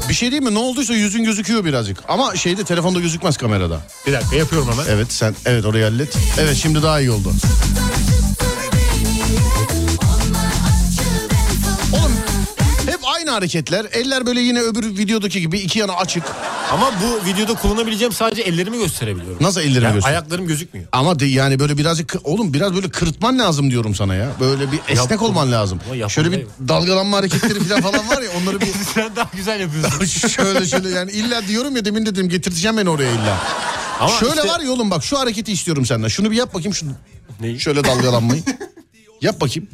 Bir şey değil mi? Ne olduysa yüzün gözüküyor birazcık. Ama şeyde telefonda gözükmez kamerada. Bir dakika yapıyorum hemen. Evet sen evet orayı hallet. Evet şimdi daha iyi oldu. Hareketler. Eller böyle yine öbür videodaki gibi iki yana açık. Ama bu videoda kullanabileceğim sadece ellerimi gösterebiliyorum. Nasıl ellerimi Yani göster? Ayaklarım gözükmüyor. Ama de, yani böyle birazcık oğlum biraz böyle kırıtman lazım diyorum sana ya. Böyle bir esnek Yaptım. olman lazım. Yaptım Şöyle bir dalgalanma hareketleri falan falan var ya onları bir Sen daha güzel yapıyorsun. şöyle şöyle yani illa diyorum ya demin dedim getirteceğim beni oraya illa. Ama şöyle işte- var ya oğlum bak şu hareketi istiyorum senden. Şunu bir yap bakayım şunu. Neyi? Şöyle dalgalanmayı. yap bakayım.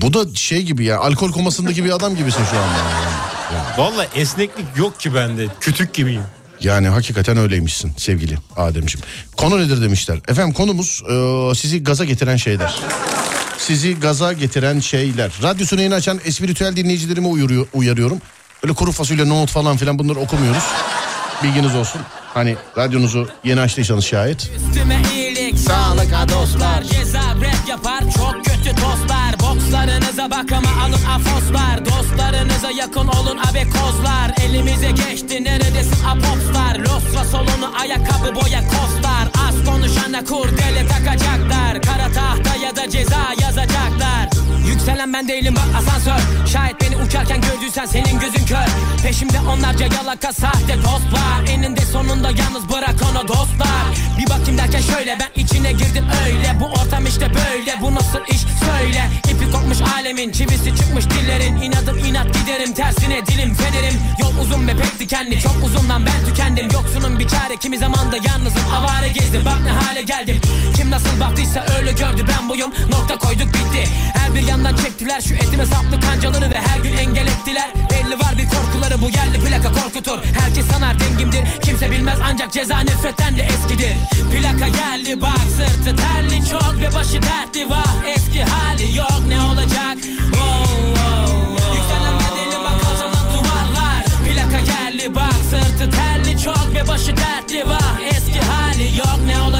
Bu da şey gibi ya alkol komasındaki bir adam gibisin şu anda. Yani, Valla esneklik yok ki bende. Kütük gibiyim. yani hakikaten öyleymişsin sevgili Ademciğim. Konu nedir demişler. Efendim konumuz e, sizi gaza getiren şeyler. Sizi gaza getiren şeyler. Radyosunu yeni açan espritüel dinleyicilerimi uyarıyor, uyarıyorum. Öyle kuru fasulye, nohut falan filan bunları okumuyoruz. Bilginiz olsun. Hani radyonuzu yeni açtıysanız şayet. Üstüme iyilik sağlık dostlar Ceza rap yapar çok kötü tostlar Bokslarınıza bakıma alın afoslar Dostlarınıza yakın olun abekozlar Elimize geçti neredesin? Apopslar Losra solunu ayakkabı boya kostar Az konuşana kurdele takacaklar. Kara tahta ya da ceza yazacaklar Yükselen ben değilim bak asansör. Şayet beni uçarken gördüysen senin gözün kör. Peşimde onlarca yalaka sahte dost var Eninde sonunda yalnız bırak onu dostlar. Bir bakayım derken şöyle ben içine girdim öyle. Bu ortam işte böyle bu nasıl iş? Söyle. İpi kopmuş alemin çivisi çıkmış dillerin. İnadım inat giderim tersine dilim fenerim. Yol uzun ve pek dikenli çok uzundan ben tükendim. Yoksunun bir çare kimi zamanda yalnızım. Avare gezdim Bak ne hale geldim. Kim nasıl baktıysa öyle gördü ben buyum. Nokta koyduk bitti. Her bir yandan çektiler Şu etime saplı kancaları ve her gün engel ettiler. Belli var bir korkuları bu yerli plaka korkutur. Herkes sanar dengimdir kimse bilmez ancak ceza nefretten de eskidir. Plaka geldi bak sırtı terli çok ve başı dertli. Vah Eski hali yok ne olacak? Wow, wow, wow. Yükselen bedeli bak azalan duvarlar. Plaka geldi bak sırtı terli çok ve başı dertli. Vah Eski hali yok ne olacak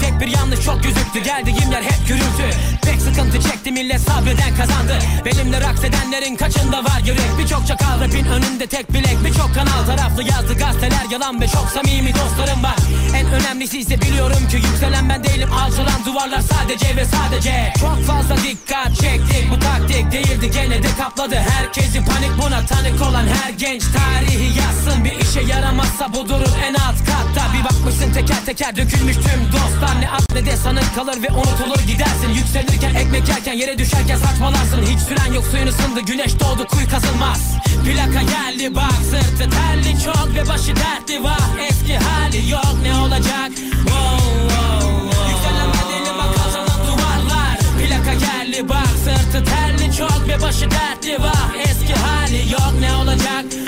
Tek bir yanlış çok gözüktü geldiğim yer hep gürültü. Pek sıkıntı çekti millet sabreden kazandı. Benimle raks edenlerin kaçında var yürek? Birçok çakal rapin önünde tek bilek. Birçok kanal taraflı yazdı gazeteler. Yalan Ve çok samimi dostlarım var. En önemlisi ise biliyorum ki yükselen ben değilim. Alçalan duvarlar sadece ve sadece. Çok fazla dikkat çektik bu taktik değildi Gene de kapladı. Herkesi panik buna tanık olan her genç Tarihi yazsın. Bir işe yaramazsa bu durur en alt katta. Bir bakmışsın teker teker dökülmüş tüm dostlar Ne at ne de sanık kalır ve unutulur gidersin. Yükselirken ekmek yerken yere düşerken saçmalarsın. Hiç süren yok suyun ısındı güneş doğdu kuyu kazılmaz. Plaka geldi bak sırtı terli çok ve başı dertli. Vah Eski hali yok ne olacak? Wow, wow, wow. Yükselen bedeli bak azalan duvarlar. Plaka geldi bak sırtı terli çok ve başı dertli. Vah Eski hali yok ne olacak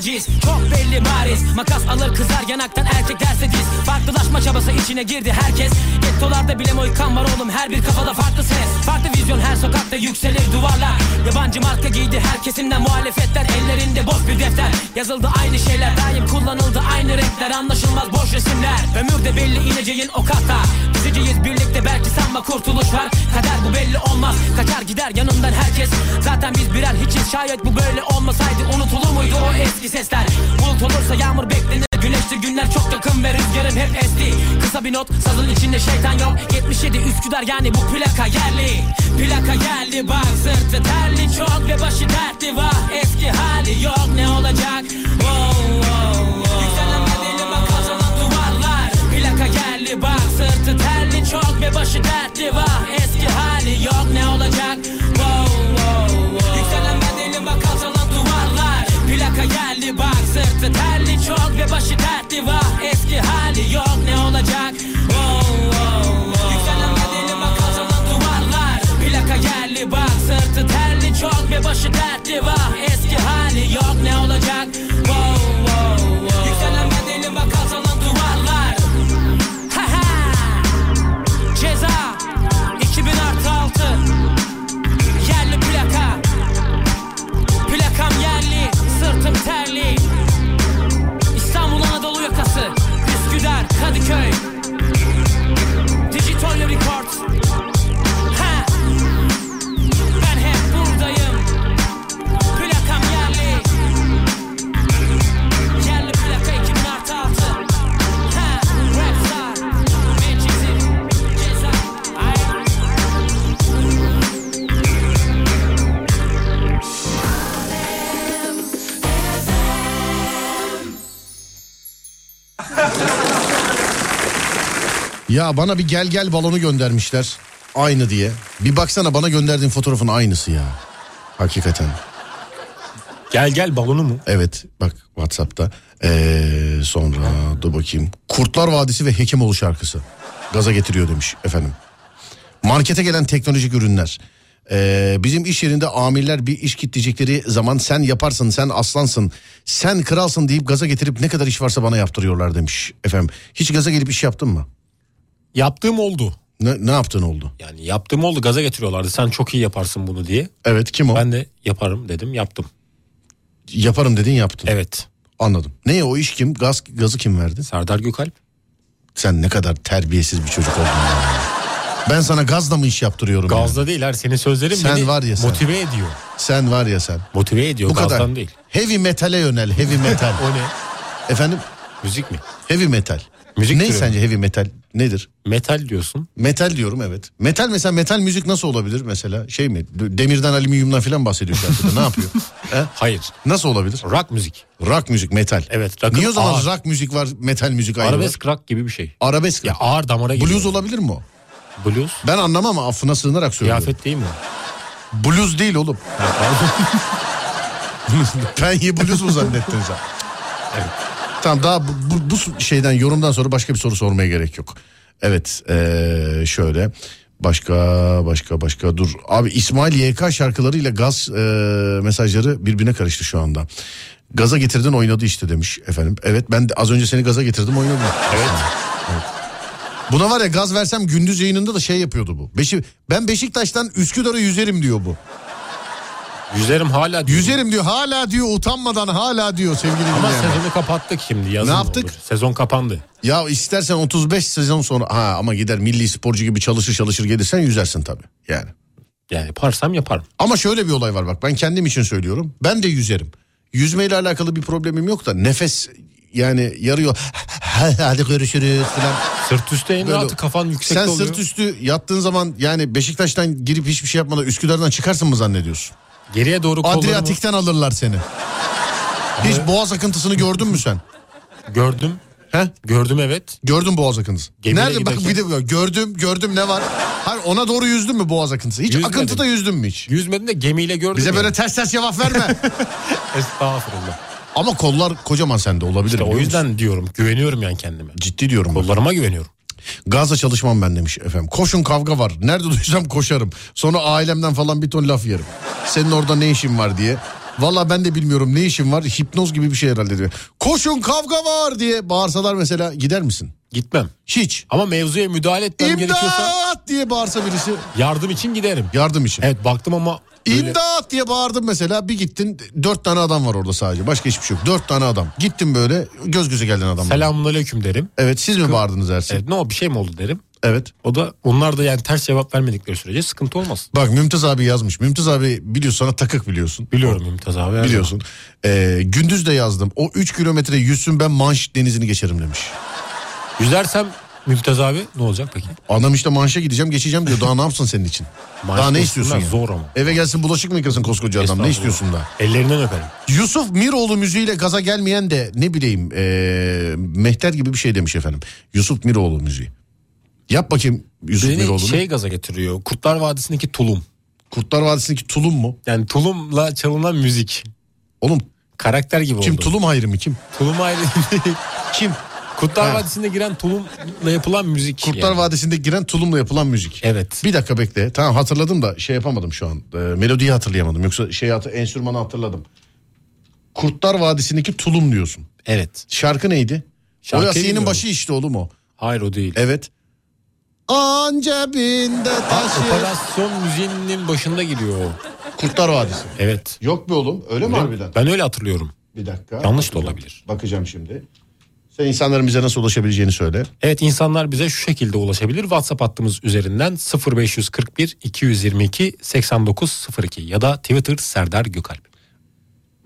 taciz Çok belli bariz. Makas alır kızar yanaktan erkek derse diz. Farklılaşma çabası içine girdi herkes. Gettolarda bile moykan var oğlum her bir kafada farklı ses. Farklı vizyon her sokakta yükselir duvarlar. Yabancı marka giydi her kesimden muhalefetler Ellerinde boş bir defter. Yazıldı aynı şeyler daim kullanıldı aynı renkler. Anlaşılmaz boş resimler. Ömür de belli ineceğin o kata Diziciyiz birlikte belki sanma kurtuluş var. Kader bu belli olmaz. Kaçar gider yanından herkes. Zaten biz birer hiçiz. Şayet bu böyle olmasaydı Unutulur muydu o eski sesler. Bulut olursa yağmur beklenir. Güneşli günler çok yakın ve rüzgarım hep esti. Kısa bir not sazın içinde şeytan yok. 77 Üsküdar yani bu plaka yerli. Plaka geldi bak sırtı terli. Çok ve başı dertli vah Eski hali yok. Ne olacak? Wow, wow, wow. Yükselen duvarlar. Plaka geldi bak sırtı terli. Çok ve başı dertli vah Eski hali yok. Ne olacak sırtı terli çok ve başı dertli vah Eski hali yok ne olacak? Wow, wow, wow. Yükselen bedeli bak geldi bak sırtı terli çok ve başı dertli vah Eski hali yok ne olacak Ya bana bir gel gel balonu göndermişler. Aynı diye. Bir baksana bana gönderdiğin fotoğrafın aynısı ya. Hakikaten. Gel gel balonu mu? Evet bak Whatsapp'ta. Ee, sonra dur bakayım. Kurtlar Vadisi ve Hekimoğlu şarkısı. Gaza getiriyor demiş efendim. Markete gelen teknolojik ürünler. Ee, bizim iş yerinde amirler bir iş kitleyecekleri zaman sen yaparsın, sen aslansın, sen kralsın deyip gaza getirip ne kadar iş varsa bana yaptırıyorlar demiş efendim. Hiç gaza gelip iş yaptın mı? Yaptığım oldu. Ne, ne yaptın oldu? Yani yaptığım oldu gaza getiriyorlardı. Sen çok iyi yaparsın bunu diye. Evet kim o? Ben de yaparım dedim yaptım. Yaparım dedin yaptın. Evet. Anladım. Ne o iş kim? Gaz, gazı kim verdi? Serdar Gökalp. Sen ne kadar terbiyesiz bir çocuk oldun ya. Ben sana gazla mı iş yaptırıyorum? Gazda değil her senin sözlerin Sen beni var ya sen. motive ediyor. Sen var ya sen. Motive ediyor Bu gazdan kadar. değil. Heavy metale yönel. Heavy metal. O ne? Efendim? Müzik mi? Heavy metal. Müzik ne türü. sence heavy metal? Nedir? Metal diyorsun. Metal diyorum evet. Metal mesela metal müzik nasıl olabilir mesela? Şey mi? Demirden alüminyumdan falan bahsediyor şarkıda. ne yapıyor? He? Hayır. Nasıl olabilir? Rock müzik. Rock müzik metal. Evet. rock'ın Niye o zaman ağır. rock müzik var metal müzik ayrı Arabesk var? rock gibi bir şey. Arabesk. Ya ağır damara giriyor. Blues olabilir mi o? Blues. Ben anlamam ama affına sığınarak söylüyorum. Kıyafet değil mi? Blues değil oğlum. Penye blues mu zannettin sen? Tamam daha bu, bu, bu şeyden yorumdan sonra başka bir soru sormaya gerek yok. Evet ee, şöyle başka başka başka dur. Abi İsmail YK şarkılarıyla gaz ee, mesajları birbirine karıştı şu anda. Gaza getirdin oynadı işte demiş efendim. Evet ben de az önce seni gaza getirdim oynadım. Evet. Buna var ya gaz versem gündüz yayınında da şey yapıyordu bu. Beşi, ben Beşiktaş'tan Üsküdar'ı yüzerim diyor bu. Yüzerim hala diyor. Yüzerim diyor hala diyor utanmadan hala diyor sevgili Ama dinleyenler. sezonu kapattık şimdi. Yazın Ne yaptık? olur. Sezon kapandı. Ya istersen 35 sezon sonra ha ama gider milli sporcu gibi çalışır çalışır gelirsen yüzersin tabii yani. Yani yaparsam yaparım. Ama şöyle bir olay var bak ben kendim için söylüyorum. Ben de yüzerim. Yüzmeyle alakalı bir problemim yok da nefes yani yarıyor. Hadi görüşürüz falan. Sırt üstü en Böyle- rahatı kafan yüksekte Sen oluyor. sırt üstü yattığın zaman yani Beşiktaş'tan girip hiçbir şey yapmadan Üsküdar'dan çıkarsın mı zannediyorsun? Geriye doğru kollarımı Adriyatik'ten alırlar seni. Hiç boğaz akıntısını gördün mü sen? gördüm. He? Gördüm evet. Gördün boğaz akıntısı. Gemiyle Nerede bak giderken- bir de gördüm gördüm ne var? Hayır ona doğru yüzdün mü boğaz akıntısı? Hiç Yüzmedim. akıntıda yüzdün mü hiç? Yüzmedim de gemiyle gördüm. Bize ya. böyle ters ters cevap verme. Estağfurullah. Ama kollar kocaman sende olabilir. İşte o yüzden musun? diyorum güveniyorum yani kendime. Ciddi diyorum. bak. Kollarıma güveniyorum. Gazla çalışmam ben demiş efendim. Koşun kavga var. Nerede duysam koşarım. Sonra ailemden falan bir ton laf yerim. Senin orada ne işin var diye. Valla ben de bilmiyorum ne işim var hipnoz gibi bir şey herhalde diyor. Koşun kavga var diye bağırsalar mesela gider misin? Gitmem. Hiç. Ama mevzuya müdahale etmem gerekiyorsa İmdat diye bağırsa birisi yardım için giderim. yardım için. Evet baktım ama böyle- İmdat diye bağırdım mesela bir gittin dört tane adam var orada sadece başka hiçbir şey yok. Dört tane adam gittin böyle göz göze geldin adamla. selamun aleyküm derim. Evet siz mi bağırdınız Ersin? Evet ne o bir şey mi oldu derim. Evet. O da onlar da yani ters cevap vermedikleri sürece sıkıntı olmaz. Bak Mümtaz abi yazmış. Mümtaz abi biliyorsun sana takık biliyorsun. Biliyorum Mümtaz abi. Biliyorsun. Ee, gündüz de yazdım. O 3 kilometre yüzsün ben Manş denizini geçerim demiş. Zaman. Yüzersem Mümtaz abi ne olacak peki? Adam işte Manş'a gideceğim geçeceğim diyor. Daha ne yapsın senin için? Manş daha ne istiyorsun ya? zor ama. Eve gelsin bulaşık mı yıkasın koskoca adam? Ne istiyorsun daha? Ellerinden öperim. Yusuf Miroğlu müziğiyle gaza gelmeyen de ne bileyim ee, Mehter gibi bir şey demiş efendim. Yusuf Miroğlu müziği. Yap bakayım Yusuf Beni Miroğlu'nu. şey gaza getiriyor. Kurtlar Vadisi'ndeki tulum. Kurtlar Vadisi'ndeki tulum mu? Yani tulumla çalınan müzik. Oğlum Karakter gibi kim oldu. tulum ayrı mı kim? Tulum ayrı. Kim? Kurtlar. Vadisi'nde giren tulumla yapılan müzik. Kurtlar yani. Vadisi'nde giren tulumla yapılan müzik. Evet. Bir dakika bekle. Tamam hatırladım da şey yapamadım şu an. Ee, melodiyi hatırlayamadım. Yoksa şey hatır, enstrümanı hatırladım. Kurtlar Vadisi'ndeki tulum diyorsun. Evet. Şarkı neydi? Şarkıyı o Asiye'nin başı işte oğlum o. Hayır o değil. Evet. An cebinde Ha, taşı. operasyon müziğinin başında giriyor o. Kurtlar Vadisi. Evet. Yok be oğlum öyle mi harbiden? Ben öyle hatırlıyorum. Bir dakika. Yanlış da olabilir. Bakacağım şimdi. Sen insanların bize nasıl ulaşabileceğini söyle. Evet insanlar bize şu şekilde ulaşabilir. WhatsApp hattımız üzerinden 0541 222 8902 ya da Twitter Serdar Gökalp.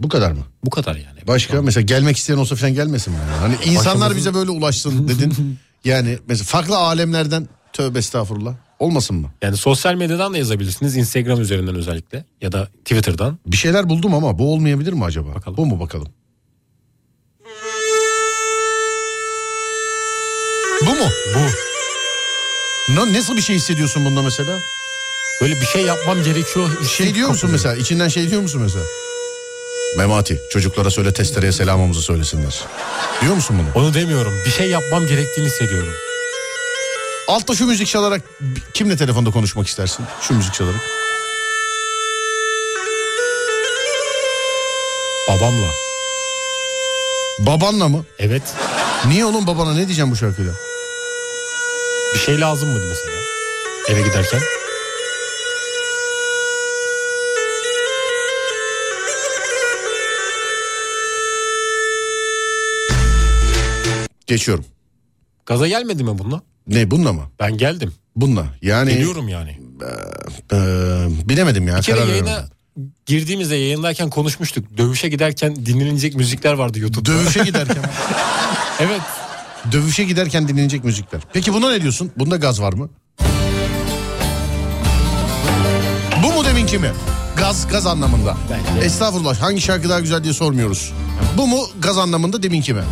Bu kadar mı? Bu kadar yani. Başka mesela gelmek isteyen olsa falan gelmesin mi? yani? Hani insanlar Başımızın- bize böyle ulaşsın dedin. yani mesela farklı alemlerden tövbe estağfurullah. Olmasın mı? Yani sosyal medyadan da yazabilirsiniz. Instagram üzerinden özellikle ya da Twitter'dan. Bir şeyler buldum ama bu olmayabilir mi acaba? Bakalım. Bu mu bakalım? Bu mu? Bu. Na- Nasıl bir şey hissediyorsun bunda mesela? Böyle bir şey yapmam gerekiyor. Şey diyor musun mesela? İçinden şey diyor musun mesela? Memati çocuklara söyle testereye selamımızı söylesinler. Diyor musun bunu? Onu demiyorum. Bir şey yapmam gerektiğini hissediyorum. Altta şu müzik çalarak kimle telefonda konuşmak istersin? Şu müzik çalarak. Babamla. Babanla mı? Evet. Niye oğlum babana ne diyeceğim bu şarkıyla? Bir şey lazım mıydı mesela? Eve giderken. Geçiyorum. Gaza gelmedi mi bununla? Ne bununla mı? Ben geldim. Bununla. Yani Geliyorum yani. e, bilemedim ya. Bir kere yayına girdiğimizde yayındayken konuşmuştuk. Dövüşe giderken dinlenilecek müzikler vardı YouTube'da. Dövüşe giderken. evet. Dövüşe giderken dinlenecek müzikler. Peki buna ne diyorsun? Bunda gaz var mı? Bu mu deminki mi? Gaz, gaz anlamında. Bence. Estağfurullah hangi şarkı daha güzel diye sormuyoruz. Bu mu gaz anlamında deminki mi?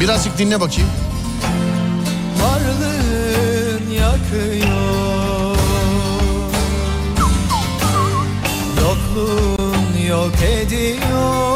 Birazcık dinle bakayım. Varlığın yakıyor Yokluğun yok ediyor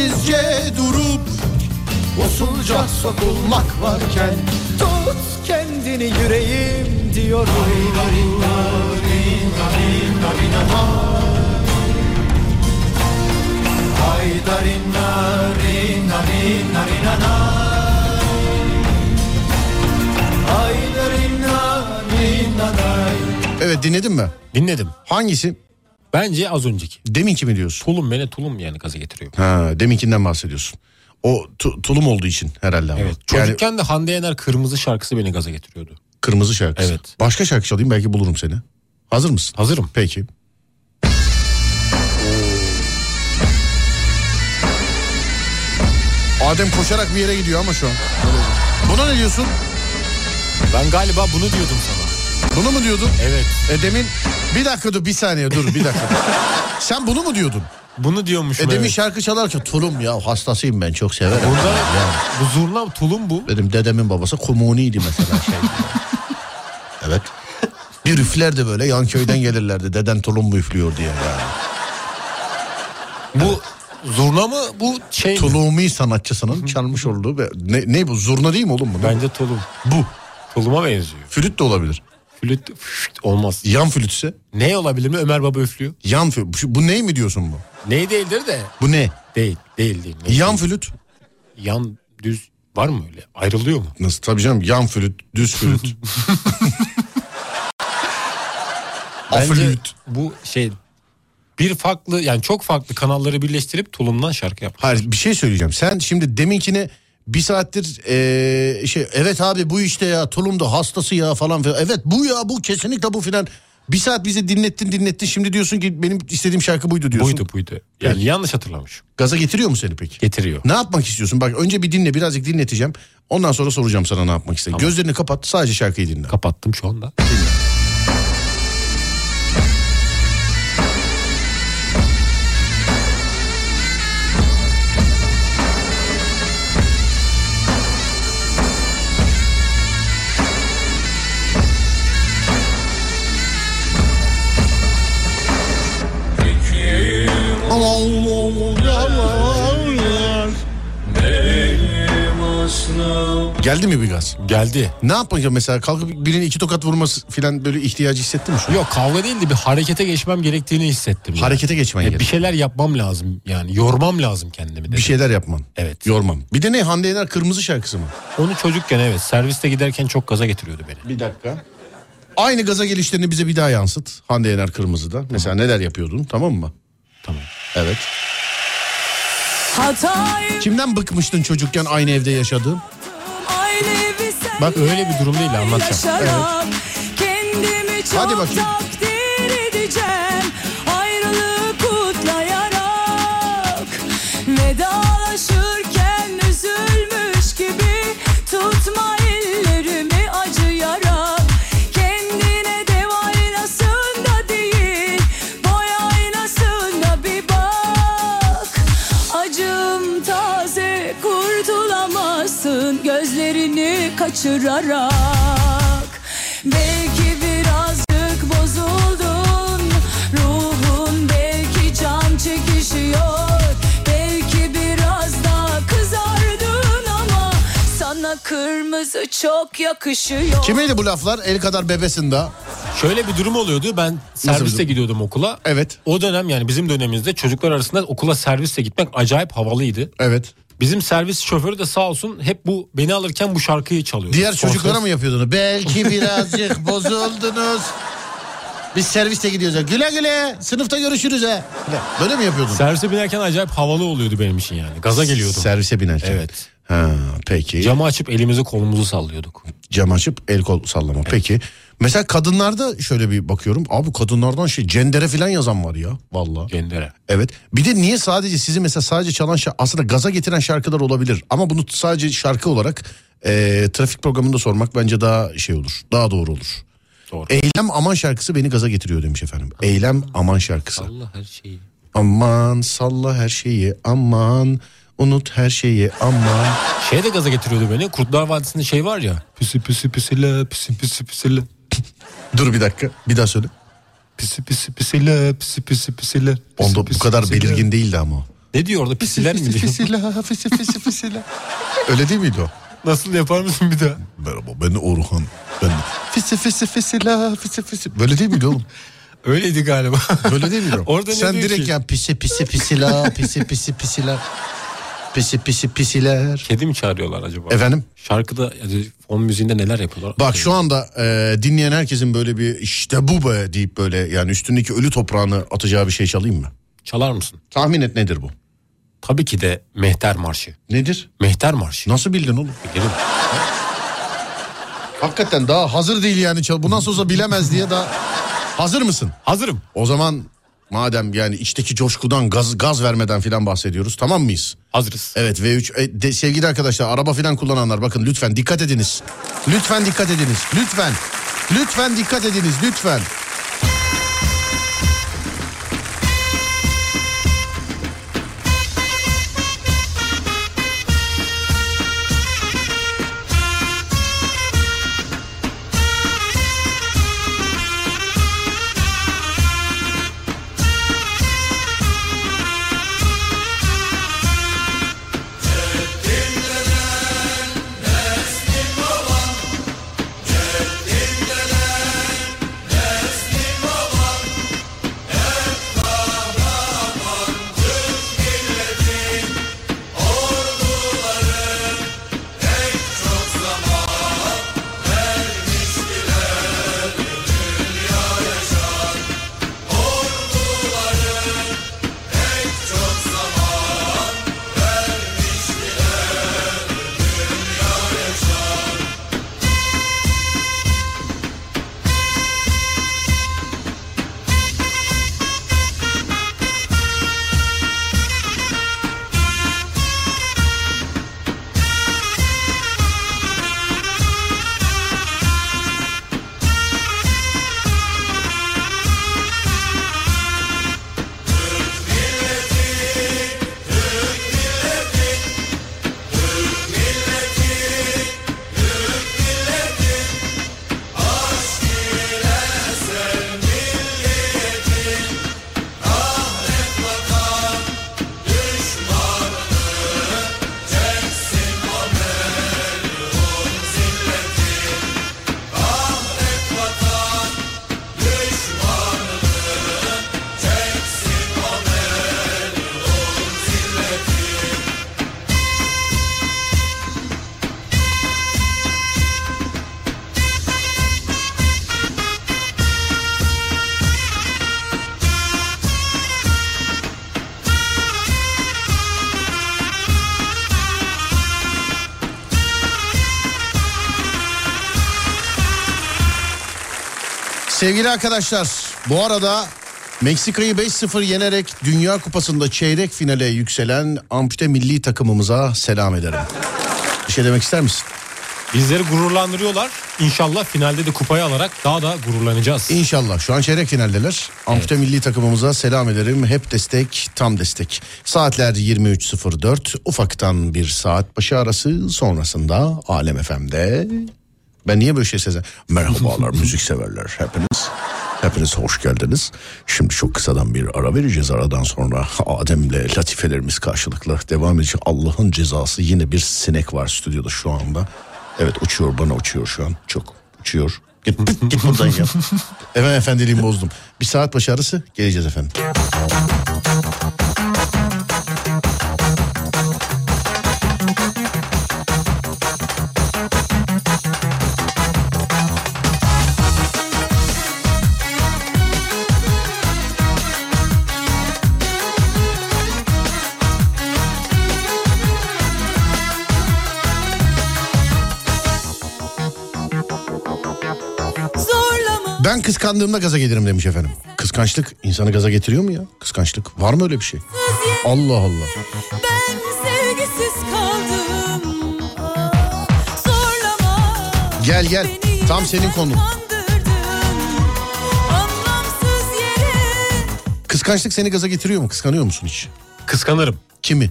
Sessizce durup usulca sokulmak varken Tut kendini yüreğim diyorum Evet dinledin mi? Dinledim. Hangisi? Bence az önceki. Deminki mi diyorsun? Tulum beni tulum yani gaza getiriyor. Ha, deminkinden bahsediyorsun. O tu- tulum olduğu için herhalde ama. Evet. Yani Çocukken de Hande Yener Kırmızı şarkısı beni gaza getiriyordu. kırmızı şarkısı. Evet. Başka şarkı çalayım belki bulurum seni. Hazır mısın? Hazırım. Peki. Adem koşarak bir yere gidiyor ama şu an. Buna ne diyorsun? Ben galiba bunu diyordum sana. Bunu mu diyordun? Evet. E demin bir dakika dur bir saniye dur bir dakika. Sen bunu mu diyordun? Bunu diyormuş. E demiş şarkı çalarken tulum ya hastasıyım ben çok severim. Burada Yani bu zurna tulum bu. benim dedemin babası komuniydi mesela şey. evet. Bir üflerdi böyle yan köyden gelirlerdi. Deden tulum mu üflüyor diye yani. Bu zurna mı bu şey mi? Tulumi sanatçısının çalmış olduğu ve ne, ne bu zurna değil mi oğlum bu? Bence tulum. Bu. Tuluma benziyor. Flüt de olabilir. Flüt flüt olmaz. Yan flütse. Ne olabilir mi? Ömer Baba üflüyor. Yan flüt. Bu, bu ne mi diyorsun bu? Ney değildir de. Bu ne? Değil. Değil değil. Ne Yan değil. flüt. Yan düz var mı öyle? Ayrılıyor mu? Nasıl tabii canım yan flüt, düz flüt. Bence bu şey bir farklı yani çok farklı kanalları birleştirip tulumdan şarkı yap. Hayır bir şey söyleyeceğim. Sen şimdi deminkine bir saattir eee, şey evet abi bu işte ya tulumda hastası ya falan filan. Evet bu ya bu kesinlikle bu filan. Bir saat bizi dinlettin dinlettin şimdi diyorsun ki benim istediğim şarkı buydu diyorsun. Buydu buydu. Yani yanlış hatırlamış. Gaza getiriyor mu seni peki? Getiriyor. Ne yapmak istiyorsun? Bak önce bir dinle birazcık dinleteceğim. Ondan sonra soracağım sana ne yapmak istediğini. Gözlerini kapat sadece şarkıyı dinle. Kapattım şu anda. Geldi mi bir gaz? Geldi. Ne yapacağım mesela kalkıp birine iki tokat vurması filan böyle ihtiyacı hissettin mi şu an? Yok kavga değil de bir harekete geçmem gerektiğini hissettim. yani. Harekete geçmen Ya gerek. bir şeyler yapmam lazım yani yormam lazım kendimi de. Bir şeyler yapman. Evet. Yormam. Bir de ne Hande Yener kırmızı şarkısı mı? Onu çocukken evet serviste giderken çok gaza getiriyordu beni. Bir dakika. Aynı gaza gelişlerini bize bir daha yansıt. Hande Yener Kırmızı'da. Mesela neler yapıyordun tamam mı? Tamam. Evet. Kimden bıkmıştın çocukken aynı evde yaşadığın? Bak öyle bir durum değil anlatacağım. çok Hadi bakayım. edeceğim Ayrılığı kutlayarak Vedalaşırken kaçırarak Belki birazcık bozuldun Ruhun belki can çekişiyor Belki biraz daha kızardın ama Sana kırmızı çok yakışıyor Kimeydi bu laflar? El kadar bebesin daha. Şöyle bir durum oluyordu ben serviste gidiyordum okula. Evet. O dönem yani bizim dönemimizde çocuklar arasında okula servisle gitmek acayip havalıydı. Evet. Bizim servis şoförü de sağ olsun hep bu beni alırken bu şarkıyı çalıyordu. Diğer Son çocuklara mı yapıyordun? Belki birazcık bozuldunuz. Biz serviste gidiyoruz. ya. Güle güle. Sınıfta görüşürüz ha. Böyle mi yapıyordun? Servise binerken acayip havalı oluyordu benim için yani. Gaza geliyordum. Servise binerken. Evet. Ha, peki. Camı açıp elimizi kolumuzu sallıyorduk. Cam açıp el kol sallama. Peki. Mesela kadınlarda şöyle bir bakıyorum. Abi kadınlardan şey cendere falan yazan var ya. Vallahi. Gendere. Evet. Bir de niye sadece sizi mesela sadece çalan şa- aslında gaza getiren şarkılar olabilir. Ama bunu sadece şarkı olarak e, trafik programında sormak bence daha şey olur. Daha doğru olur. Doğru. Eylem aman şarkısı beni gaza getiriyor demiş efendim. Eylem aman şarkısı. Allah her şeyi. Aman salla her şeyi aman unut her şeyi aman. Şey de gaza getiriyordu beni. Kurtlar Vadisi'nde şey var ya. Püsü püsü püsüle püsü püsü püsüle. Dur bir dakika bir daha söyle. Püsü püsü püsüle püsü püsü püsüle. püsü Onda bu püsü kadar püsüle. belirgin değildi ama o. Ne diyor orada pisiler mi diyor? Fisila, fisi, fisi, fisila. Öyle değil miydi o? Nasıl yapar mısın bir daha? Merhaba ben Orhan. Ben fisi fisi fisila fisi fisi. Böyle değil miydi oğlum? Öyleydi galiba. Böyle değil miydi? Orada ne Sen direkt ki? ya pisi pisi pisila pisi pisi pisiler. Pisi pisi pisiler. Kedi mi çağırıyorlar acaba? Efendim? Şarkıda yani fon müziğinde neler yapıyorlar? Bak şu anda e, dinleyen herkesin böyle bir işte bu be deyip böyle yani üstündeki ölü toprağını atacağı bir şey çalayım mı? Çalar mısın? Tahmin et nedir bu? Tabii ki de Mehter Marşı. Nedir? Mehter Marşı. Nasıl bildin oğlum? Bilirim. Hakikaten daha hazır değil yani. Bu nasıl olsa bilemez diye daha... Hazır mısın? Hazırım. O zaman madem yani içteki coşkudan gaz gaz vermeden filan bahsediyoruz tamam mıyız? Hazırız. Evet V3 e, de- sevgili arkadaşlar araba filan kullananlar bakın lütfen dikkat ediniz. Lütfen dikkat ediniz. Lütfen. Lütfen dikkat ediniz lütfen. Sevgili arkadaşlar bu arada Meksika'yı 5-0 yenerek Dünya Kupası'nda çeyrek finale yükselen ampute milli takımımıza selam ederim. Bir şey demek ister misin? Bizleri gururlandırıyorlar. İnşallah finalde de kupayı alarak daha da gururlanacağız. İnşallah şu an çeyrek finaldeler. Ampute milli takımımıza selam ederim. Hep destek, tam destek. Saatler 23.04. Ufaktan bir saat başı arası sonrasında Alem FM'de. Ben niye böyle şey sezen? Merhabalar müzik severler hepiniz. Hepiniz hoş geldiniz. Şimdi çok kısadan bir ara vereceğiz. Aradan sonra Adem'le latifelerimiz karşılıklı devam edecek. Allah'ın cezası yine bir sinek var stüdyoda şu anda. Evet uçuyor bana uçuyor şu an. Çok uçuyor. Git, git buradan ya. Efendim efendiliğimi bozdum. Bir saat başı arası geleceğiz efendim. Kıskandığımda gaza gelirim demiş efendim. Kıskançlık insanı gaza getiriyor mu ya? Kıskançlık. Var mı öyle bir şey? Allah Allah. ben sevgisiz kaldım Zorlama Gel gel. Tam senin konun. kandırdın. Anlamsız yere Kıskançlık seni gaza getiriyor mu? Kıskanıyor musun hiç? Kıskanırım. Kimi?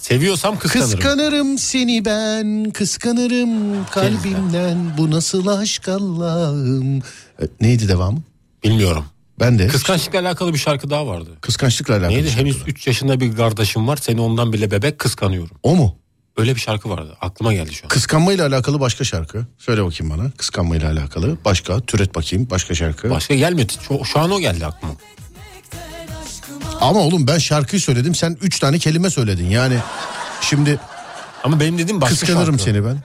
Seviyorsam kıskanırım. Kıskanırım seni ben, kıskanırım kalbimden. Bu nasıl aşk Allah'ım. E, Neydi devamı? Bilmiyorum. Ben de. Kıskançlıkla alakalı bir şarkı daha vardı. Kıskançlıkla alakalı. Neydi? Henüz 3 yaşında bir kardeşim var. Seni ondan bile bebek kıskanıyorum. O mu? Öyle bir şarkı vardı. Aklıma geldi şu an. Kıskanmayla alakalı başka şarkı. Söyle bakayım bana. Kıskanmayla alakalı. Başka. Türet bakayım. Başka şarkı. Başka gelmedi. Şu, şu an o geldi aklıma. Ama oğlum ben şarkıyı söyledim. Sen üç tane kelime söyledin. Yani şimdi Ama benim dediğim başka kıskanırım şarkı. seni ben.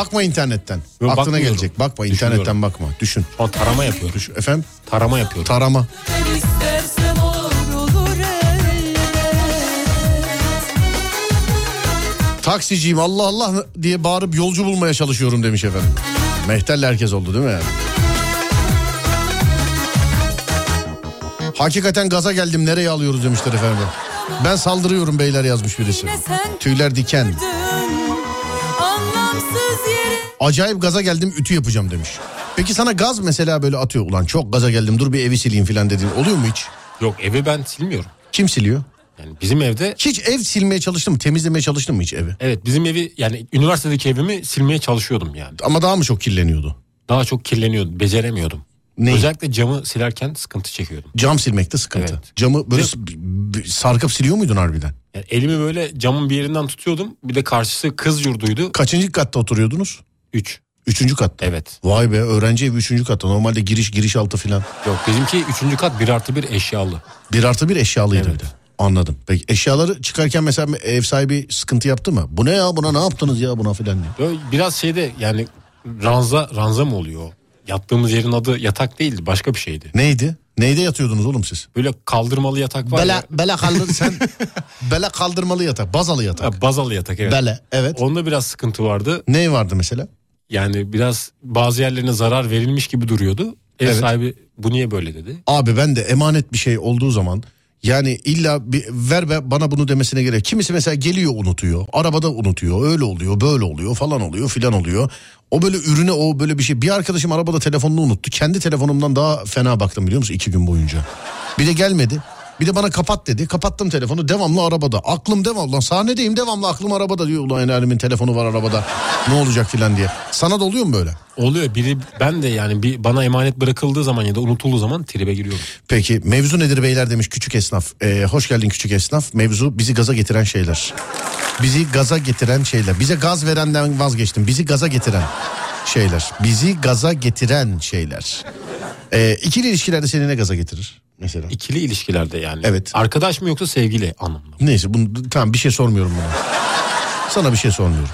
Bakma internetten. Yok, Aklına gelecek. Bakma internetten bakma. Düşün. An tarama yapıyorum. Düşün. Efendim? Tarama yapıyorum. Tarama. Taksiciyim Allah Allah diye bağırıp yolcu bulmaya çalışıyorum demiş efendim. Mehterle herkes oldu değil mi? Hakikaten gaza geldim nereye alıyoruz demişler efendim. Ben saldırıyorum beyler yazmış birisi. Tüyler diken. Acayip gaza geldim ütü yapacağım demiş. Peki sana gaz mesela böyle atıyor. Ulan çok gaza geldim dur bir evi sileyim falan dediğin oluyor mu hiç? Yok evi ben silmiyorum. Kim siliyor? Yani bizim evde Hiç ev silmeye çalıştın mı? Temizlemeye çalıştın mı hiç evi? evet bizim evi yani üniversitedeki evimi silmeye çalışıyordum yani. Ama daha mı çok kirleniyordu? Daha çok kirleniyordu. Beceremiyordum. Ne? Özellikle camı silerken sıkıntı çekiyordum. Cam silmekte sıkıntı. Evet. Camı böyle b- sarkıp siliyor muydun harbiden? Yani elimi böyle camın bir yerinden tutuyordum. Bir de karşısı kız yurduydu. Kaçıncı katta oturuyordunuz? 3. Üçüncü katta. Evet. Vay be öğrenci evi üçüncü katta. Normalde giriş giriş altı filan. Yok bizimki 3. kat 1 artı 1 eşyalı. Bir artı bir eşyalıydı Evet. bir de. Anladım. Peki eşyaları çıkarken mesela ev sahibi sıkıntı yaptı mı? Bu ne ya buna ne yaptınız ya buna filan diye. Böyle biraz şeyde yani ranza ranza mı oluyor? Yattığımız yerin adı yatak değildi başka bir şeydi. Neydi? Neyde yatıyordunuz oğlum siz? Böyle kaldırmalı yatak var Bele, ya. bele kaldır sen. bele kaldırmalı yatak. Bazalı yatak. Ha, bazalı yatak evet. Bele evet. Onda biraz sıkıntı vardı. Ne vardı mesela? Yani biraz bazı yerlerine zarar verilmiş gibi duruyordu. Ev Evet. sahibi bu niye böyle dedi. Abi ben de emanet bir şey olduğu zaman yani illa bir ver be bana bunu demesine gerek. Kimisi mesela geliyor unutuyor. Arabada unutuyor. Öyle oluyor, böyle oluyor falan oluyor filan oluyor. O böyle ürüne o böyle bir şey. Bir arkadaşım arabada telefonunu unuttu. Kendi telefonumdan daha fena baktım biliyor musun iki gün boyunca. Bir de gelmedi. Bir de bana kapat dedi. Kapattım telefonu devamlı arabada. Aklım devamlı. Lan sahnedeyim devamlı aklım arabada diyor. Ulan el alemin telefonu var arabada. Ne olacak filan diye. Sana da oluyor mu böyle? Oluyor biri ben de yani bir bana emanet bırakıldığı zaman ya da unutulduğu zaman tribe giriyorum. Peki mevzu nedir beyler demiş küçük esnaf. Ee, hoş geldin küçük esnaf. Mevzu bizi gaza getiren şeyler. Bizi gaza getiren şeyler. Bize gaz verenden vazgeçtim. Bizi gaza getiren şeyler. Bizi gaza getiren şeyler. Ee, ikili ilişkilerde seni ne gaza getirir? Mesela. İkili ilişkilerde yani. Evet. Arkadaş mı yoksa sevgili anlamda. Neyse bunu, tamam bir şey sormuyorum buna. Sana bir şey sormuyorum.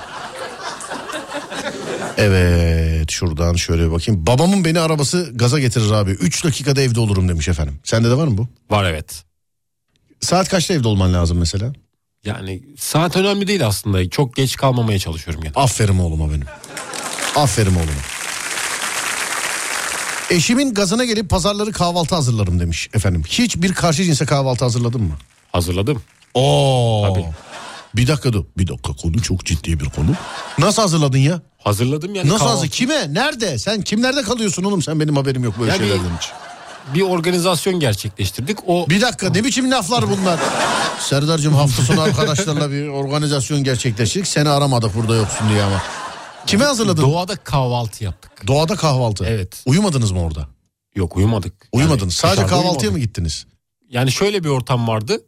Evet şuradan şöyle bir bakayım. Babamın beni arabası gaza getirir abi. 3 dakikada evde olurum demiş efendim. Sende de var mı bu? Var evet. Saat kaçta evde olman lazım mesela? Yani saat önemli değil aslında. Çok geç kalmamaya çalışıyorum yani. Aferin oğluma benim. Aferin oğlum. Eşimin gazına gelip pazarları kahvaltı hazırlarım demiş efendim. Hiç bir karşı cinse kahvaltı hazırladın mı? Hazırladım. Oo. Tabii. Bir dakika dur. Bir dakika konu çok ciddi bir konu. Nasıl hazırladın ya? Hazırladım yani. Nasıl hazır? Kime? Nerede? Sen kimlerde kalıyorsun oğlum? Sen benim haberim yok böyle Ya bir- şeylerden hiç. Bir organizasyon gerçekleştirdik. O Bir dakika ne biçim laflar bunlar? Serdar'cığım hafta sonu arkadaşlarla bir organizasyon gerçekleştirdik. Seni aramadık burada yoksun diye ama. Kime hazırladın? doğada kahvaltı yaptık. Doğada kahvaltı. Evet. Uyumadınız mı orada? Yok uyumadık. Uyumadınız. Yani Sadece kahvaltıya uyumadık. mı gittiniz? Yani şöyle bir ortam vardı.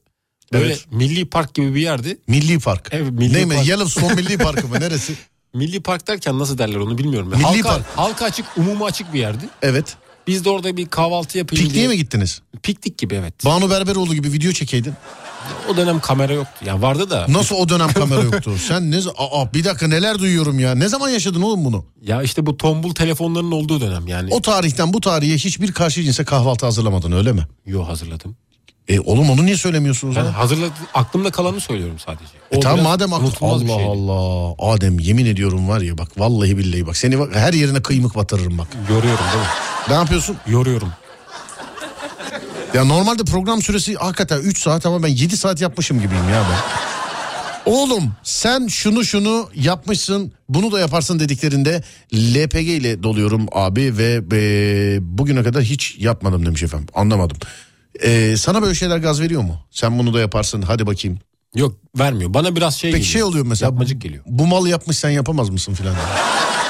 Böyle Evet. milli park gibi bir yerdi. Milli Park. Evet, Milli ne mi? Park. Yellowstone Milli Parkı mı? Neresi? Milli park derken nasıl derler onu bilmiyorum. Milli halka, park. halka açık, umuma açık bir yerdi. Evet. Biz de orada bir kahvaltı yapayım Pikniğe diye. mi gittiniz? Piknik gibi evet. Banu Berberoğlu gibi video çekeydin. O dönem kamera yoktu. Yani vardı da. Nasıl o dönem kamera yoktu? Sen ne Aa, bir dakika neler duyuyorum ya. Ne zaman yaşadın oğlum bunu? Ya işte bu tombul telefonların olduğu dönem yani. O tarihten bu tarihe hiçbir karşı cinse kahvaltı hazırlamadın öyle mi? Yo hazırladım. E oğlum onu niye söylemiyorsunuz? Ben ya? hazırladım. Aklımda kalanı söylüyorum sadece. E O tamam biraz madem aklı... Allah. Allah. Adem yemin ediyorum var ya bak vallahi billahi bak. Seni bak her yerine kıymık batırırım bak. Yoruyorum değil mi? Ne yapıyorsun? Yoruyorum. Ya normalde program süresi hakikaten 3 saat ama ben 7 saat yapmışım gibiyim ya ben. Oğlum sen şunu şunu yapmışsın bunu da yaparsın dediklerinde LPG ile doluyorum abi ve e, bugüne kadar hiç yapmadım demiş efendim anlamadım. E, sana böyle şeyler gaz veriyor mu? Sen bunu da yaparsın hadi bakayım. Yok vermiyor. Bana biraz şey Peki geliyor. şey oluyor mesela Yapmacık geliyor. bu mal yapmış sen yapamaz mısın filan.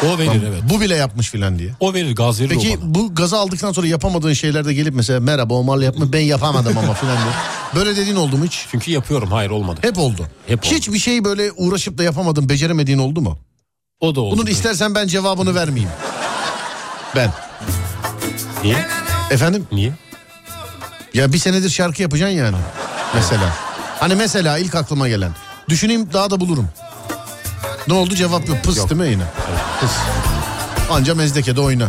O verir evet. Bu bile yapmış filan diye. O verir gaz verir Peki o bana. bu gazı aldıktan sonra yapamadığın şeylerde gelip mesela merhaba o mal yapmış ben yapamadım ama filan diye. Böyle dediğin oldu mu hiç? Çünkü yapıyorum hayır olmadı. Hep oldu. Hep oldu. Hiç bir şey böyle uğraşıp da yapamadın, beceremediğin oldu mu? O da oldu. Bunun istersen ben cevabını vermeyeyim. Ben. Niye? Efendim? Niye? Ya bir senedir şarkı yapacaksın yani. Mesela. Hani mesela ilk aklıma gelen. Düşüneyim daha da bulurum. Ne oldu cevap yok. Pıs Yok. değil mi yine? Pıs. Anca mezdekede oyna.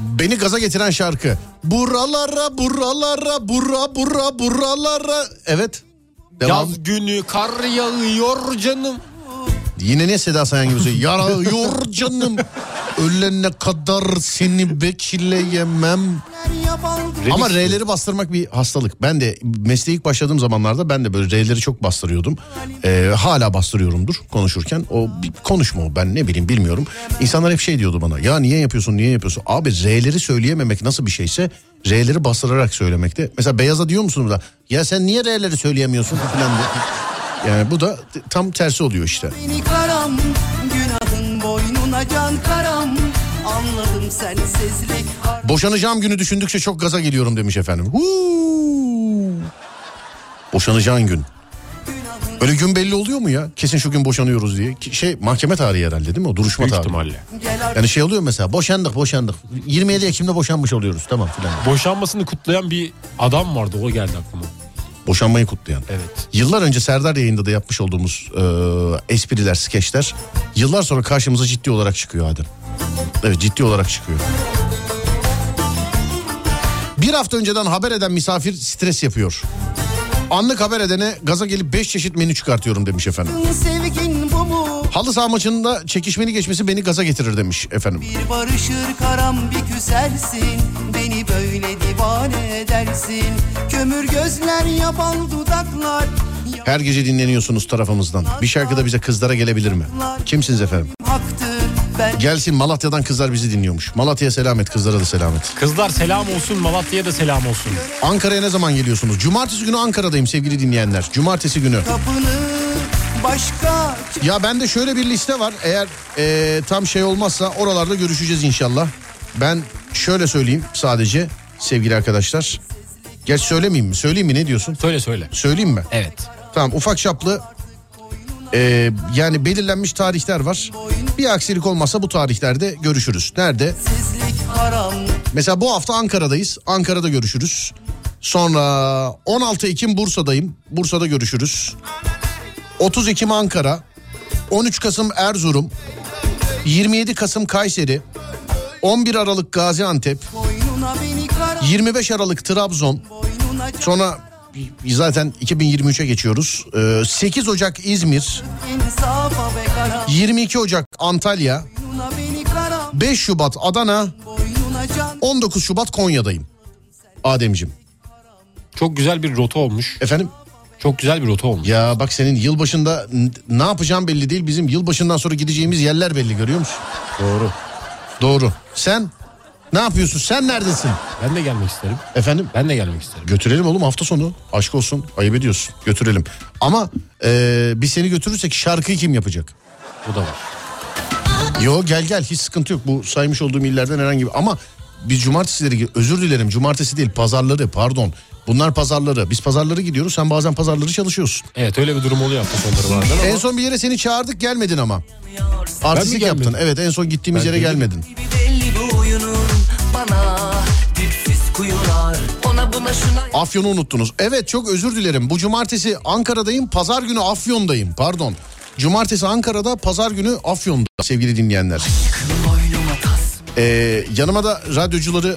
Beni gaza getiren şarkı. Buralara buralara bura bura buralara. Evet. Devam. Yaz günü kar yağıyor canım. Yine ne Seda Sayan gibi söylüyor. Yarıyor canım. Ölene kadar seni bekleyemem. Ama R'leri bastırmak bir hastalık. Ben de mesleğe ilk başladığım zamanlarda ben de böyle R'leri çok bastırıyordum. Ee, hala bastırıyorumdur konuşurken. O bir konuşma ben ne bileyim bilmiyorum. İnsanlar hep şey diyordu bana. Ya niye yapıyorsun niye yapıyorsun? Abi R'leri söyleyememek nasıl bir şeyse R'leri bastırarak söylemekte. Mesela beyaza diyor musun da? Ya sen niye R'leri söyleyemiyorsun falan diye. Yani bu da tam tersi oluyor işte. Beni karam günahın boynuna can karam Anladım sensizlik har- Boşanacağım günü düşündükçe çok gaza geliyorum demiş efendim. Huu. Boşanacağın gün. Öyle gün belli oluyor mu ya? Kesin şu gün boşanıyoruz diye. Şey mahkeme tarihi herhalde değil mi o? Duruşma Büyük tarihi. ihtimalle. Yani şey oluyor mesela boşandık boşandık. 27 Ekim'de boşanmış oluyoruz tamam filan. Boşanmasını kutlayan bir adam vardı o geldi aklıma. Boşanmayı kutlayan. Evet. Yıllar önce Serdar yayında da yapmış olduğumuz e, espriler, skeçler yıllar sonra karşımıza ciddi olarak çıkıyor Adem. Evet ciddi olarak çıkıyor. Bir hafta önceden haber eden misafir stres yapıyor. Anlık haber edene gaza gelip 5 çeşit menü çıkartıyorum demiş efendim. Halı saha maçında çekişmeli geçmesi beni gaza getirir demiş efendim. Bir barışır karam bir küsersin Beni böyle divane edersin Kömür gözler yaban dudaklar Her gece dinleniyorsunuz tarafımızdan. Bir şarkı da bize kızlara gelebilir mi? Kimsiniz efendim? Gelsin Malatya'dan kızlar bizi dinliyormuş. Malatya'ya selamet, kızlara da selamet. Kızlar selam olsun Malatya'ya da selam olsun. Ankara'ya ne zaman geliyorsunuz? Cumartesi günü Ankara'dayım sevgili dinleyenler. Cumartesi günü. Ya bende şöyle bir liste var. Eğer eee, tam şey olmazsa oralarda görüşeceğiz inşallah. Ben şöyle söyleyeyim sadece sevgili arkadaşlar. Geç söylemeyeyim mi? Söyleyeyim mi ne diyorsun? Söyle söyle. Söyleyeyim mi? Evet. Tamam ufak çaplı eee, yani belirlenmiş tarihler var. Bir aksilik olmazsa bu tarihlerde görüşürüz. Nerede? Mesela bu hafta Ankara'dayız. Ankara'da görüşürüz. Sonra 16 Ekim Bursa'dayım. Bursa'da görüşürüz. 30 Ekim Ankara. 13 Kasım Erzurum. 27 Kasım Kayseri. 11 Aralık Gaziantep, Boynuna beni kara 25 Aralık Trabzon, sonra zaten 2023'e geçiyoruz. Ee, 8 Ocak İzmir, insafa ve kara 22 Ocak Antalya, Boynuna beni kara 5 Şubat Adana, boynuna can 19 Şubat Konya'dayım. Ademcim. Çok güzel bir rota olmuş. Efendim? Çok güzel bir rota olmuş. Ya bak senin yılbaşında ne yapacağım belli değil. Bizim yılbaşından sonra gideceğimiz yerler belli görüyor musun? Doğru. Doğru. Sen ne yapıyorsun? Sen neredesin? Ben de gelmek isterim. Efendim? Ben de gelmek isterim. Götürelim oğlum hafta sonu. Aşk olsun. Ayıp ediyorsun. Götürelim. Ama e, biz seni götürürsek şarkıyı kim yapacak? Bu da var. Yo gel gel hiç sıkıntı yok. Bu saymış olduğum illerden herhangi bir... Ama biz cumartesileri özür dilerim cumartesi değil pazarları pardon. Bunlar pazarları. Biz pazarları gidiyoruz. Sen bazen pazarları çalışıyorsun. Evet öyle bir durum oluyor hafta sonları bazen En ama son bir yere seni çağırdık gelmedin ama. Artistik yaptın. Evet en son gittiğimiz Ben yere değilim. gelmedin. Afyon'u unuttunuz. Evet çok özür dilerim. Bu cumartesi Ankara'dayım. Pazar günü Afyon'dayım. Pardon. Cumartesi Ankara'da, pazar günü Afyon'da sevgili dinleyenler. Ee, yanıma da radyocuları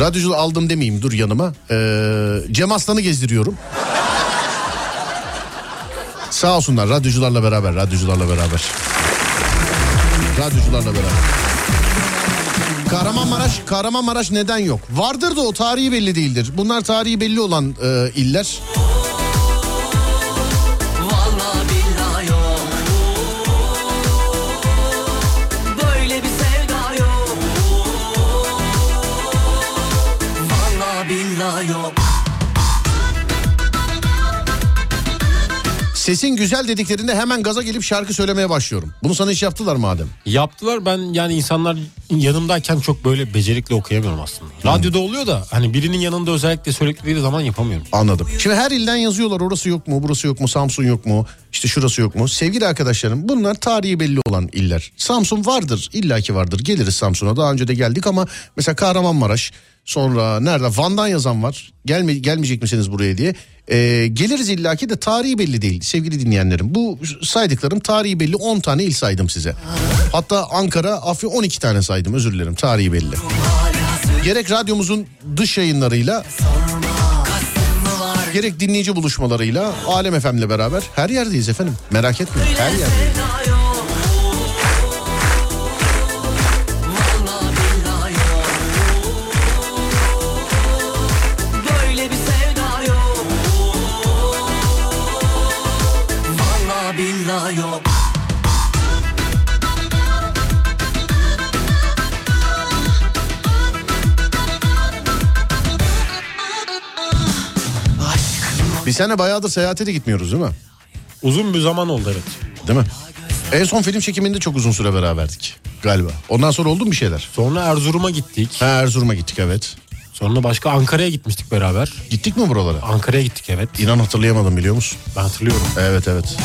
radyocu aldım demeyeyim dur yanıma. Ee, Cem Aslan'ı gezdiriyorum. Sağ olsunlar radyocularla beraber, radyocularla beraber. Radyocularla beraber. Kahramanmaraş, Kahramanmaraş neden yok? Vardır da o tarihi belli değildir. Bunlar tarihi belli olan e, iller. Billahi yok Sesin güzel dediklerinde hemen gaza gelip şarkı söylemeye başlıyorum. Bunu sana hiç yaptılar madem. yaptılar ben yani insanlar yanımdayken çok böyle becerikli okuyamıyorum aslında. Radyoda oluyor da hani birinin yanında özellikle söyledikleri zaman yapamıyorum. Anladım. Şimdi her ilden yazıyorlar orası yok mu, burası yok mu, Samsun yok mu, işte şurası yok mu. Sevgili arkadaşlarım bunlar tarihi belli olan iller. Samsun vardır, illaki vardır. Geliriz Samsun'a daha önce de geldik ama mesela Kahramanmaraş, sonra nerede Van'dan yazan var. Gelme, gelmeyecek misiniz buraya diye. Ee, geliriz illaki de tarihi belli değil sevgili dinleyenlerim. Bu saydıklarım tarihi belli 10 tane il saydım size. Hatta Ankara, Afyon 12 tane saydım özür dilerim tarihi belli. Gerek radyomuzun dış yayınlarıyla gerek dinleyici buluşmalarıyla Alem FM'le beraber her yerdeyiz efendim. Merak etmeyin her yerdeyiz. Yok Biz seninle bayağıdır seyahate de gitmiyoruz değil mi? Uzun bir zaman oldu evet. Değil mi? En son film çekiminde çok uzun süre beraberdik galiba. Ondan sonra oldu mu bir şeyler? Sonra Erzurum'a gittik. Ha, Erzurum'a gittik evet. Sonra başka Ankara'ya gitmiştik beraber. Gittik mi buralara? Ankara'ya gittik evet. İnan hatırlayamadım biliyor musun? Ben hatırlıyorum. Evet evet.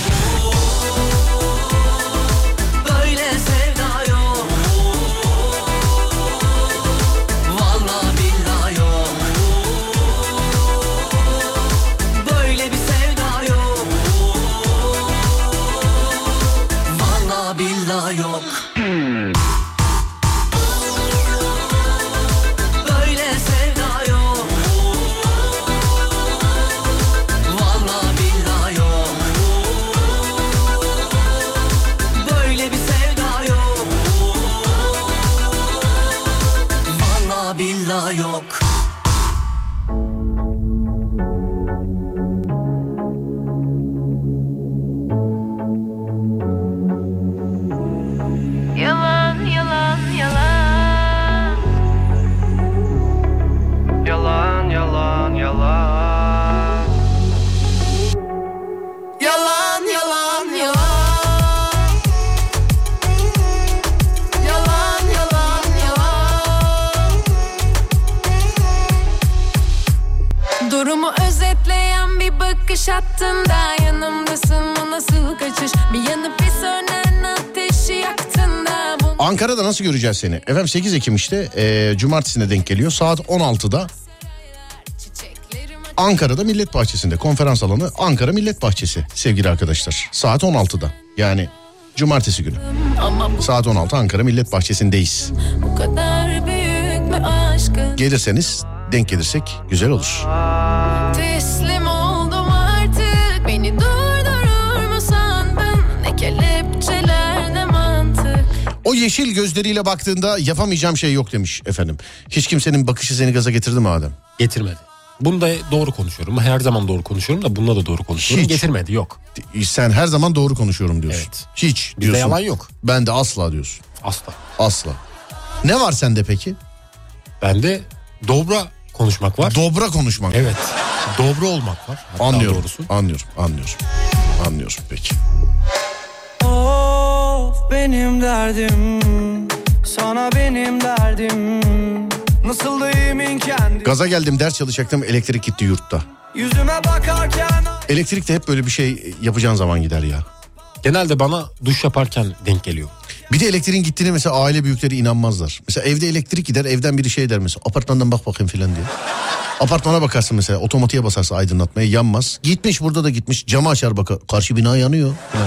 Göreceğiz seni? Efendim 8 Ekim işte e, cumartesine denk geliyor. Saat 16'da çiçeklerim Ankara'da Millet Bahçesi'nde konferans alanı Ankara Millet Bahçesi sevgili arkadaşlar. Saat 16'da yani cumartesi günü. Saat 16 Ankara Millet Bahçesi'ndeyiz. Gelirseniz denk gelirsek güzel olur. Yeşil gözleriyle baktığında yapamayacağım şey yok demiş efendim. Hiç kimsenin bakışı seni gaza getirdi mi Adem? Getirmedi. Bunda doğru konuşuyorum. Her zaman doğru konuşuyorum da bunda da doğru konuşuyorum. Hiç. Getirmedi yok. Sen her zaman doğru konuşuyorum diyorsun. Evet. Hiç Bizde diyorsun. yalan yok. Ben de asla diyorsun. Asla. Asla. Ne var sende peki? Bende dobra konuşmak var. Dobra konuşmak. evet. Dobra olmak var. Hatta Anlıyorum. Doğrusu. Anlıyorum. Anlıyorum. Anlıyorum peki. Benim derdim Sana benim derdim Nasıl da emin kendi Gaza geldim ders çalışacaktım elektrik gitti yurtta. Yüzüme bakarken Elektrik de hep böyle bir şey yapacağın zaman gider ya. Genelde bana duş yaparken denk geliyor. Bir de elektriğin gittiğine mesela aile büyükleri inanmazlar. Mesela evde elektrik gider evden biri şey der mesela apartmandan bak bakayım filan diye. Apartmana bakarsın mesela otomatiğe basarsın aydınlatmaya yanmaz. Gitmiş burada da gitmiş camı açar bakar karşı bina yanıyor. diye.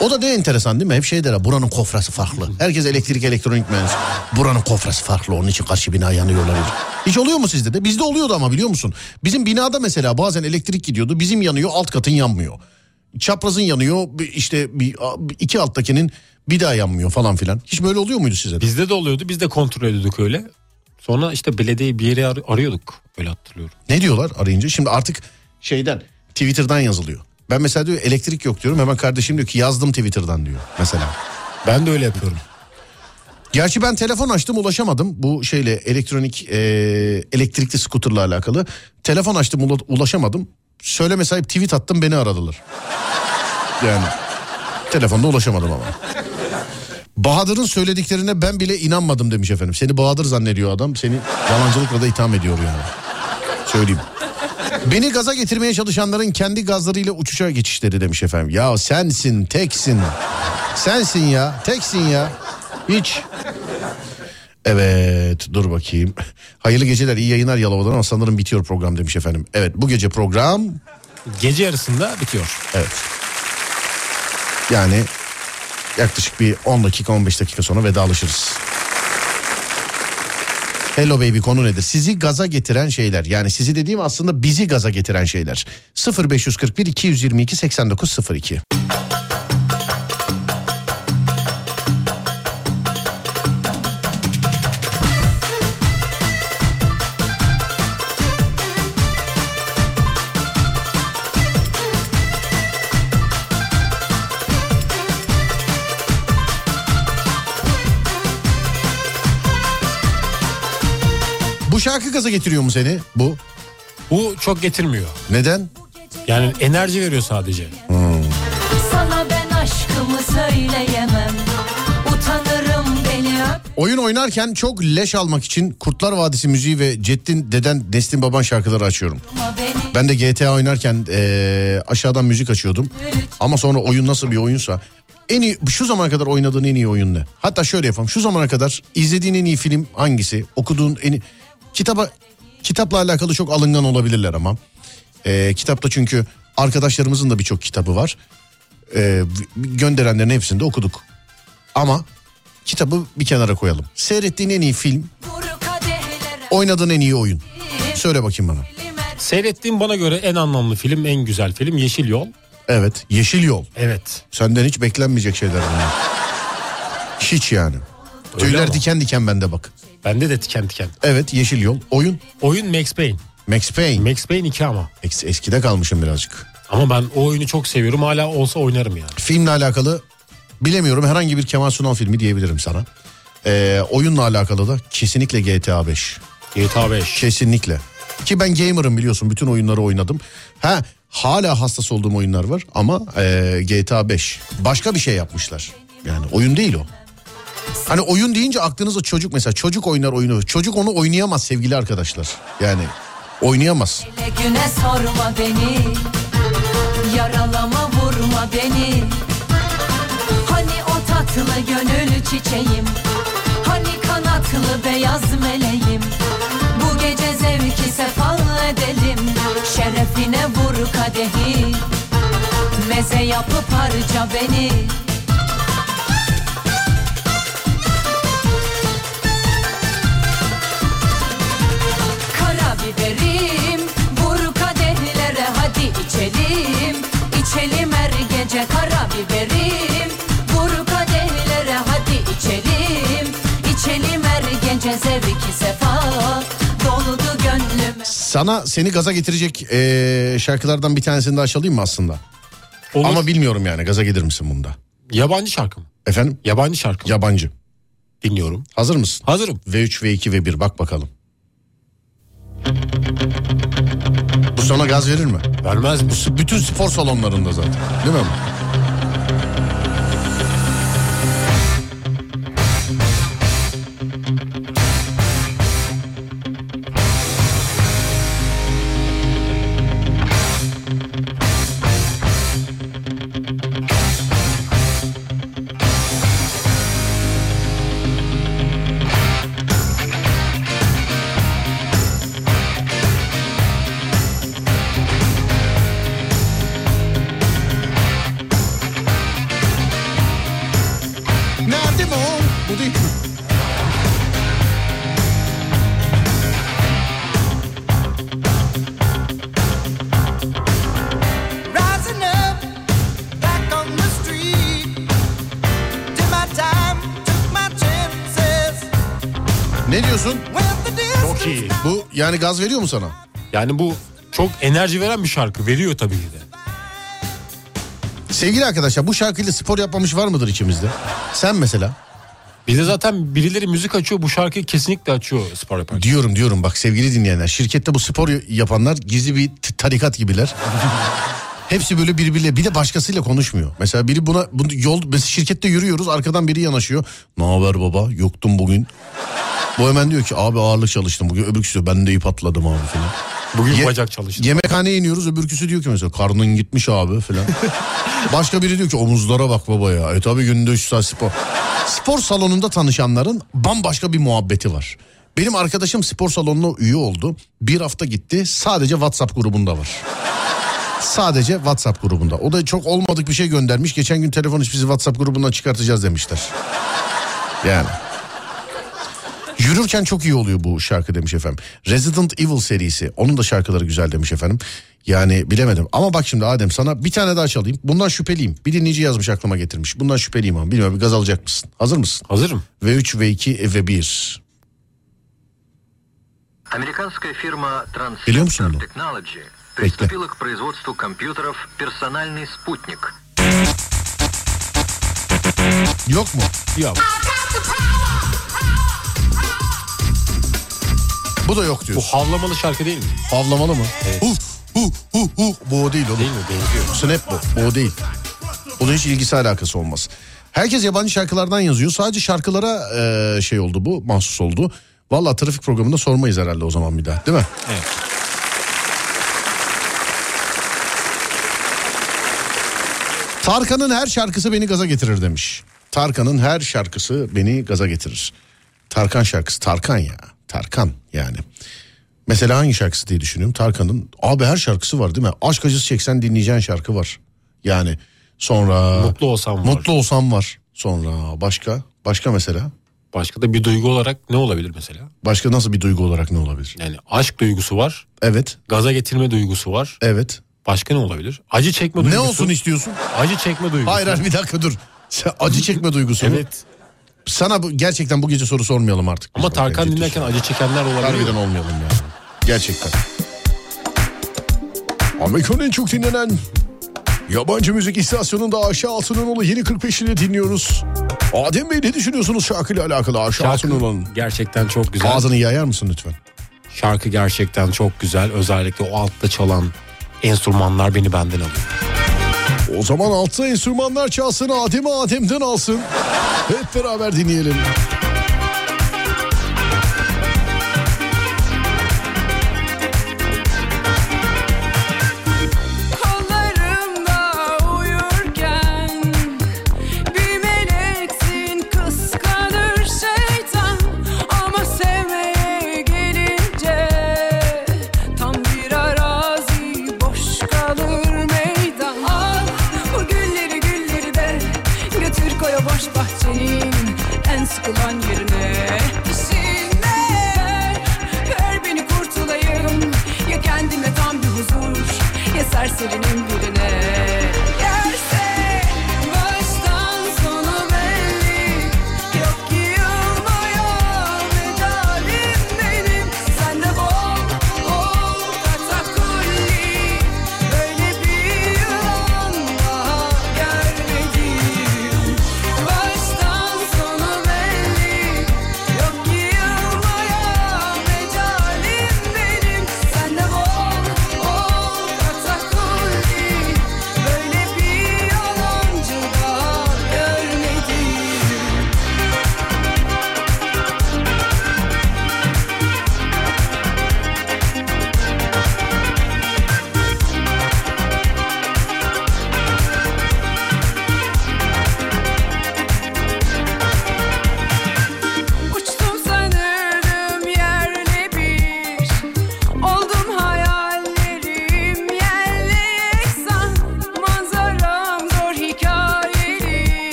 O da ne enteresan değil mi? Hep şey der buranın kofrası farklı. Herkes elektrik elektronik mühendisi. Buranın kofrası farklı onun için karşı bina yanıyor olabilir. Hiç oluyor mu sizde de? Bizde oluyordu ama biliyor musun? Bizim binada mesela bazen elektrik gidiyordu. Bizim yanıyor alt katın yanmıyor. Çaprazın yanıyor işte bir, iki alttakinin bir daha yanmıyor falan filan. Hiç böyle oluyor muydu size de? Bizde de oluyordu. Biz de kontrol ediyorduk öyle. Sonra işte belediye bir yere ar- arıyorduk. Öyle hatırlıyorum. Ne diyorlar arayınca? Şimdi artık şeyden Twitter'dan yazılıyor. Ben mesela diyor elektrik yok diyorum. Hemen kardeşim diyor ki yazdım Twitter'dan diyor mesela. Ben de öyle yapıyorum. Gerçi ben telefon açtım ulaşamadım. Bu şeyle elektronik e, elektrikli skuterla alakalı. Telefon açtım ula- ulaşamadım. Söyleme sahip tweet attım beni aradılar. Yani telefonda ulaşamadım ama. Bahadır'ın söylediklerine ben bile inanmadım demiş efendim. Seni Bahadır zannediyor adam. Seni yalancılıkla da itham ediyor yani. Söyleyeyim. Beni gaza getirmeye çalışanların kendi gazlarıyla uçuşa geçişleri demiş efendim. Ya sensin, teksin. Sensin ya, teksin ya. Hiç. Evet dur bakayım. Hayırlı geceler iyi yayınlar Yalova'dan ama sanırım bitiyor program demiş efendim. Evet bu gece program Gece yarısında bitiyor. evet. Yani yaklaşık bir 10 dakika 15 dakika sonra vedalaşırız. Hello baby konu nedir? Sizi gaza getiren şeyler. Yani sizi dediğim aslında bizi gaza getiren şeyler. 0541 222 8902. gaza getiriyor mu seni? Bu. Bu çok getirmiyor. Neden? Yani enerji veriyor sadece. Sana ben aşkımı söyleyemem Utanırım beni öp Oyun oynarken çok leş almak için Kurtlar Vadisi müziği ve Ceddin Deden Nestin Baban şarkıları açıyorum. Ben de GTA oynarken eee, aşağıdan müzik açıyordum. Ama sonra oyun nasıl bir oyunsa en iyi şu zamana kadar oynadığın en iyi oyun ne? Hatta şöyle yapalım. Şu zamana kadar izlediğin en iyi film hangisi? Okuduğun en iyi... Kitaba kitapla alakalı çok alıngan olabilirler ama. Eee, kitapta çünkü arkadaşlarımızın da birçok kitabı var. Eee, gönderenlerin hepsini de okuduk. Ama kitabı bir kenara koyalım. Seyrettiğin en iyi film, oynadığın en iyi oyun. Söyle bakayım bana. Seyrettiğim bana göre en anlamlı film, en güzel film Yeşil Yol. Evet, Yeşil Yol. Evet. Senden hiç beklenmeyecek şeyler bunlar. Hiç yani. Öyle Tüyler ama. diken diken bende bak. Bende de tiken tiken. Evet Yeşil Yol. Oyun Oyun Max Payne. Max Payne. Max Payne 2 ama. Es- eskide kalmışım birazcık. Ama ben o oyunu çok seviyorum. Hala olsa oynarım yani. Filmle alakalı bilemiyorum herhangi bir Kemal Sunal filmi diyebilirim sana. Ee, oyunla alakalı da kesinlikle GTA 5. GTA 5. Kesinlikle. Ki ben gamer'ım biliyorsun bütün oyunları oynadım. Ha hala hassas olduğum oyunlar var ama ee, GTA 5 başka bir şey yapmışlar. Yani oyun değil o. Hani oyun deyince aklınıza çocuk mesela. Çocuk oynar oyunu. Çocuk onu oynayamaz sevgili arkadaşlar. Yani oynayamaz. Güne sorma beni. Yaralama vurma beni. Hani o tatlı gönül çiçeğim? Hani kanatlı beyaz meleğim? Bu gece zevki sefal edelim. Şerefine vur kadehi. Meze yapıp harca beni içe karabiberim Vur kadehlere hadi içelim İçelim her gence zevki sefa Doludu gönlüme Sana seni gaza getirecek eee, şarkılardan bir tanesini daha çalayım mı aslında? Ama bilmiyorum yani gaza gelir misin bunda? Yabancı şarkı mı? Efendim? Yabancı şarkı mı? Yabancı. Dinliyorum. Hazır mısın? Hazırım. V3, V2, V1 bak bakalım. Sana gaz verir mi? Vermez bütün spor salonlarında zaten. Değil mi? Ne diyorsun? Çok iyi. Bu yani gaz veriyor mu sana? Yani bu çok enerji veren bir şarkı. Veriyor tabii ki de. Sevgili arkadaşlar bu şarkıyla spor yapmamış var mıdır içimizde? Sen mesela. Bizde zaten birileri müzik açıyor. Bu şarkıyı kesinlikle açıyor spor yaparken. Diyorum diyorum bak sevgili dinleyenler. Şirkette bu spor yapanlar gizli bir t- tarikat gibiler. Hepsi böyle birbiriyle bir de başkasıyla konuşmuyor. Mesela biri buna bunu yol mesela şirkette yürüyoruz arkadan biri yanaşıyor. Ne haber baba? Yoktum bugün. Bu hemen diyor ki abi ağırlık çalıştım bugün. Öbürküsü diyor ben de ip atladım abi falan. Bugün Ye- bacak çalıştı. Yemekhaneye iniyoruz öbürküsü diyor ki mesela karnın gitmiş abi falan. Başka biri diyor ki omuzlara bak baba ya. E tabi günde 3 saat spor. Spor salonunda tanışanların bambaşka bir muhabbeti var. Benim arkadaşım spor salonuna üye oldu. Bir hafta gitti sadece WhatsApp grubunda var. Sadece WhatsApp grubunda. O da çok olmadık bir şey göndermiş. Geçen gün telefon iş bizi WhatsApp grubundan çıkartacağız demişler. Yani. Yürürken çok iyi oluyor bu şarkı demiş efendim. Resident Evil serisi. Onun da şarkıları güzel demiş efendim. Yani bilemedim. Ama bak şimdi Adem sana bir tane daha çalayım. Bundan şüpheliyim. Bir dinleyici yazmış aklıma getirmiş. Bundan şüpheliyim ama bilmiyorum bir gaz alacak mısın? Hazır mısın? Hazırım. V3, V2 ve 1. Американская фирма Biliyor musun Transceptor bunu? Technology Bekle. приступила к производству компьютеров «Персональный спутник». Yok mu? Yok. Bu da yok Bu diyorsun. havlamalı şarkı değil mi? Havlamalı mı? Evet. Hu, hu, hu, hu. Bu o değil oğlum. Değil mi? Benziyor. Snap bu. Bu o değil. Bunun hiç ilgisi alakası olmaz. Herkes yabancı şarkılardan yazıyor. Sadece şarkılara e, şey oldu bu. Mahsus oldu. Valla trafik programında sormayız herhalde o zaman bir daha. Değil mi? Evet. Tarkan'ın her şarkısı beni gaza getirir demiş. Tarkan'ın her şarkısı beni gaza getirir. Tarkan şarkısı. Tarkan ya. Tarkan yani. Mesela hangi şarkısı diye düşünüyorum. Tarkan'ın abi her şarkısı var değil mi? Aşk acısı çeksen dinleyeceğin şarkı var. Yani sonra... Mutlu olsam var. Mutlu olsam var. Sonra başka? Başka mesela? Başka da bir duygu olarak ne olabilir mesela? Başka nasıl bir duygu olarak ne olabilir? Yani aşk duygusu var. Evet. Gaza getirme duygusu var. Evet. Başka ne olabilir? Acı çekme duygusu. Ne olsun istiyorsun? Acı çekme duygusu. Hayır hayır bir dakika dur. Sen acı çekme duygusu? Evet. Sana bu, gerçekten bu gece soru sormayalım artık. Ama Tarkan dinlerken acı çekenler olabilir. Harbiden olmayalım ya. Gerçekten. Amerika'nın en çok dinlenen yabancı müzik istasyonunda Ayşe Altınoğlu yeni 45 ile dinliyoruz. Adem Bey ne düşünüyorsunuz şarkıyla alakalı Ayşe Şarkı Altınoğlu'nun? gerçekten çok güzel. Ağzını yayar mısın lütfen? Şarkı gerçekten çok güzel. Özellikle o altta çalan enstrümanlar beni benden alıyor. O zaman altta enstrümanlar çalsın Adem'i Adem'den alsın. Hep beraber dinleyelim.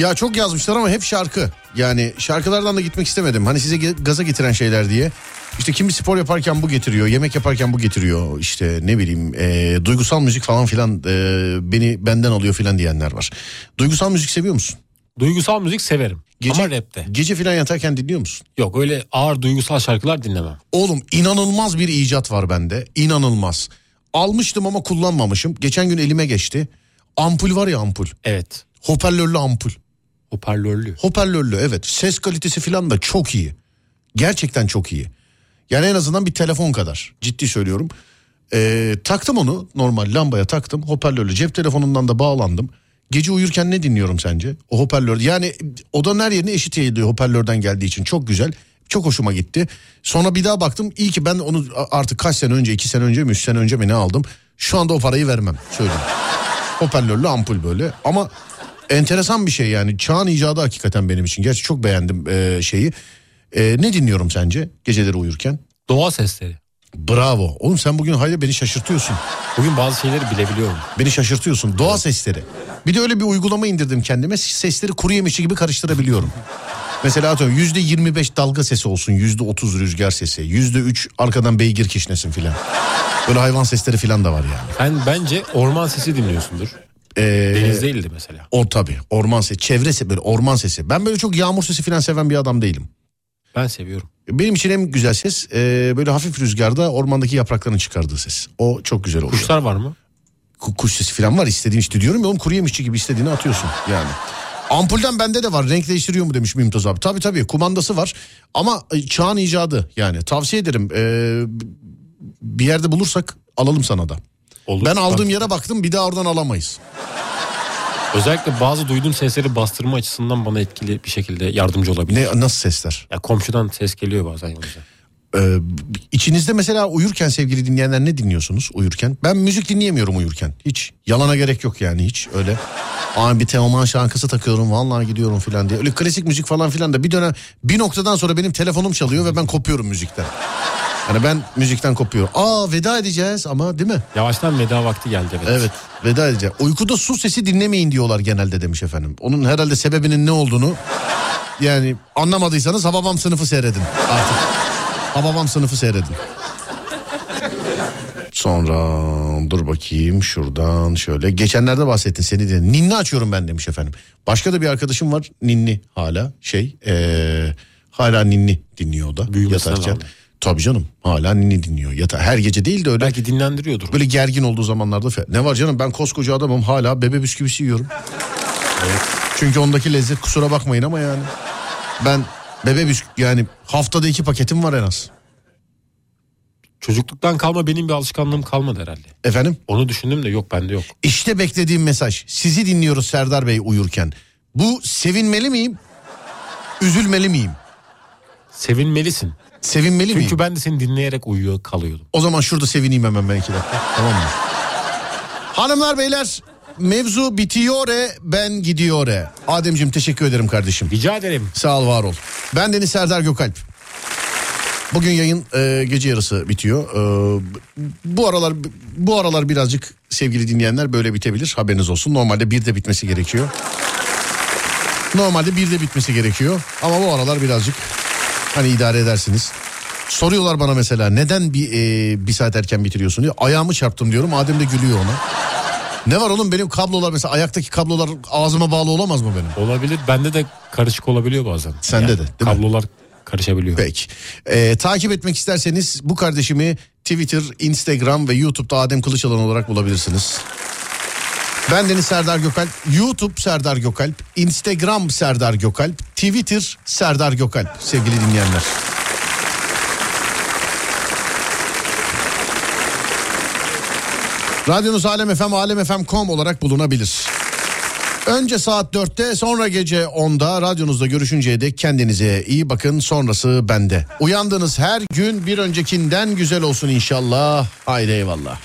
Ya çok yazmışlar ama hep şarkı. Yani şarkılardan da gitmek istemedim. Hani size gaza getiren şeyler diye. İşte kimi spor yaparken bu getiriyor, yemek yaparken bu getiriyor. İşte ne bileyim e, duygusal müzik falan filan e, beni benden alıyor filan diyenler var. Duygusal müzik seviyor musun? Duygusal müzik severim. Gece, Ama rapte. Gece filan yatarken dinliyor musun? Yok öyle ağır duygusal şarkılar dinlemem. Oğlum inanılmaz bir icat var bende. İnanılmaz. Almıştım ama kullanmamışım. Geçen gün elime geçti. Ampul var ya ampul. Evet. Hoparlörlü ampul. Hoparlörlü. Hoparlörlü evet. Ses kalitesi falan da çok iyi. Gerçekten çok iyi. Yani en azından bir telefon kadar. Ciddi söylüyorum. Ee, taktım onu normal lambaya taktım. Hoparlörlü cep telefonundan da bağlandım. Gece uyurken ne dinliyorum sence? O hoparlör yani odanın her yerine eşit yayılıyor hoparlörden geldiği için. Çok güzel. Çok hoşuma gitti. Sonra bir daha baktım. İyi ki ben onu artık kaç sene önce, iki sene önce mi, üç sene önce mi ne aldım. Şu anda o parayı vermem. Söyleyeyim. Hoparlörlü ampul böyle. Ama enteresan bir şey yani. Çağın icadı hakikaten benim için. Gerçi çok beğendim e, şeyi. E, ne dinliyorum sence geceleri uyurken? Doğa sesleri. Bravo. Oğlum sen bugün hayır beni şaşırtıyorsun. Bugün bazı şeyleri bilebiliyorum. Beni şaşırtıyorsun. Doğa sesleri. Bir de öyle bir uygulama indirdim kendime. Sesleri kuru yemişi gibi karıştırabiliyorum. Mesela atıyorum yüzde 25 dalga sesi olsun. Yüzde 30 rüzgar sesi. Yüzde 3 arkadan beygir kişnesin filan. Böyle hayvan sesleri filan da var yani. Sen bence orman sesi dinliyorsundur. Ee, Deniz değildi mesela. O tabii orman sesi, çevre sesi, böyle orman sesi. Ben böyle çok yağmur sesi filan seven bir adam değilim. Ben seviyorum. Benim için en güzel ses e, böyle hafif rüzgarda ormandaki yaprakların çıkardığı ses. O çok güzel oluyor. Kuşlar var mı? Ku- Kuş sesi falan var istediğin işte diyorum ya oğlum kuru yemişçi gibi istediğini atıyorsun yani. Ampulden bende de var renk değiştiriyor mu demiş Mümtaz abi. Tabii tabii kumandası var ama e, çağın icadı yani tavsiye ederim. E, bir yerde bulursak alalım sana da. Olur. Ben aldığım Bak, yere baktım bir daha oradan alamayız. Özellikle bazı duyduğum sesleri bastırma açısından bana etkili bir şekilde yardımcı olabilir. Ne nasıl sesler? Ya komşudan ses geliyor bazen yalnız. Ee, içinizde mesela uyurken sevgili dinleyenler ne dinliyorsunuz uyurken? Ben müzik dinleyemiyorum uyurken. Hiç. Yalana gerek yok yani hiç öyle. Aa bir Teoman şarkısı takıyorum vallahi gidiyorum filan diye. Öyle klasik müzik falan filan da bir dönem bir noktadan sonra benim telefonum çalıyor ve ben kopuyorum müzikten. Yani ben müzikten kopuyorum. Aa veda edeceğiz ama değil mi? Yavaştan veda vakti geldi evet. Evet veda edeceğiz. Uykuda su sesi dinlemeyin diyorlar genelde demiş efendim. Onun herhalde sebebinin ne olduğunu yani anlamadıysanız Hababam sınıfı seyredin artık. Hababam sınıfı seyredin. Sonra dur bakayım şuradan şöyle. Geçenlerde bahsettin seni de. Ninni açıyorum ben demiş efendim. Başka da bir arkadaşım var ninni hala şey ee, hala ninni dinliyor o da Büyümesine yatarken. bağlı. Tabii canım hala ninni dinliyor. Yata her gece değil de öyle. Belki dinlendiriyordur. Böyle gergin olduğu zamanlarda ne var canım ben koskoca adamım hala bebe bisküvisi yiyorum. Çünkü ondaki lezzet kusura bakmayın ama yani. Ben bebe bisküvi yani haftada iki paketim var en az. Çocukluktan kalma benim bir alışkanlığım kalmadı herhalde. Efendim? Onu düşündüm de yok bende yok. İşte beklediğim mesaj. Sizi dinliyoruz Serdar Bey uyurken. Bu sevinmeli miyim? Üzülmeli miyim? Sevinmelisin. Sevinmeli miyim? Çünkü ben de seni dinleyerek uyuyor kalıyordum. O zaman şurada sevineyim hemen ben iki dakika. Tamam mı? Hanımlar beyler mevzu bitiyor e, ben gidiyor e. Ademciğim teşekkür ederim kardeşim. Rica ederim. Sağ ol var ol. Ben Deniz Serdar Gökalp. Bugün yayın e, gece yarısı bitiyor. E, bu aralar bu aralar birazcık sevgili dinleyenler böyle bitebilir. Haberiniz olsun. Normalde bir de bitmesi gerekiyor. Normalde bir de bitmesi gerekiyor. Ama bu aralar birazcık Hani idare edersiniz. Soruyorlar bana mesela neden bir, e, bir saat erken bitiriyorsun diyor. Ayağımı çarptım diyorum. Adem de gülüyor ona. Ne var oğlum benim kablolar mesela ayaktaki kablolar ağzıma bağlı olamaz mı benim? Olabilir. Bende de karışık olabiliyor bazen. Sende de, değil mi? Kablolar karışabiliyor. Peki. Ee, takip etmek isterseniz bu kardeşimi Twitter, Instagram ve YouTube'da Adem Kılıçalan olarak bulabilirsiniz. Ben Deniz Serdar Gökalp. YouTube Serdar Gökalp. Instagram Serdar Gökalp. Twitter Serdar Gökalp sevgili dinleyenler. Radyonuz Alem FM, alemfm.com olarak bulunabilir. Önce saat 4'te sonra gece 10'da radyonuzda görüşünceye dek kendinize iyi bakın sonrası bende. Uyandığınız her gün bir öncekinden güzel olsun inşallah. Haydi eyvallah.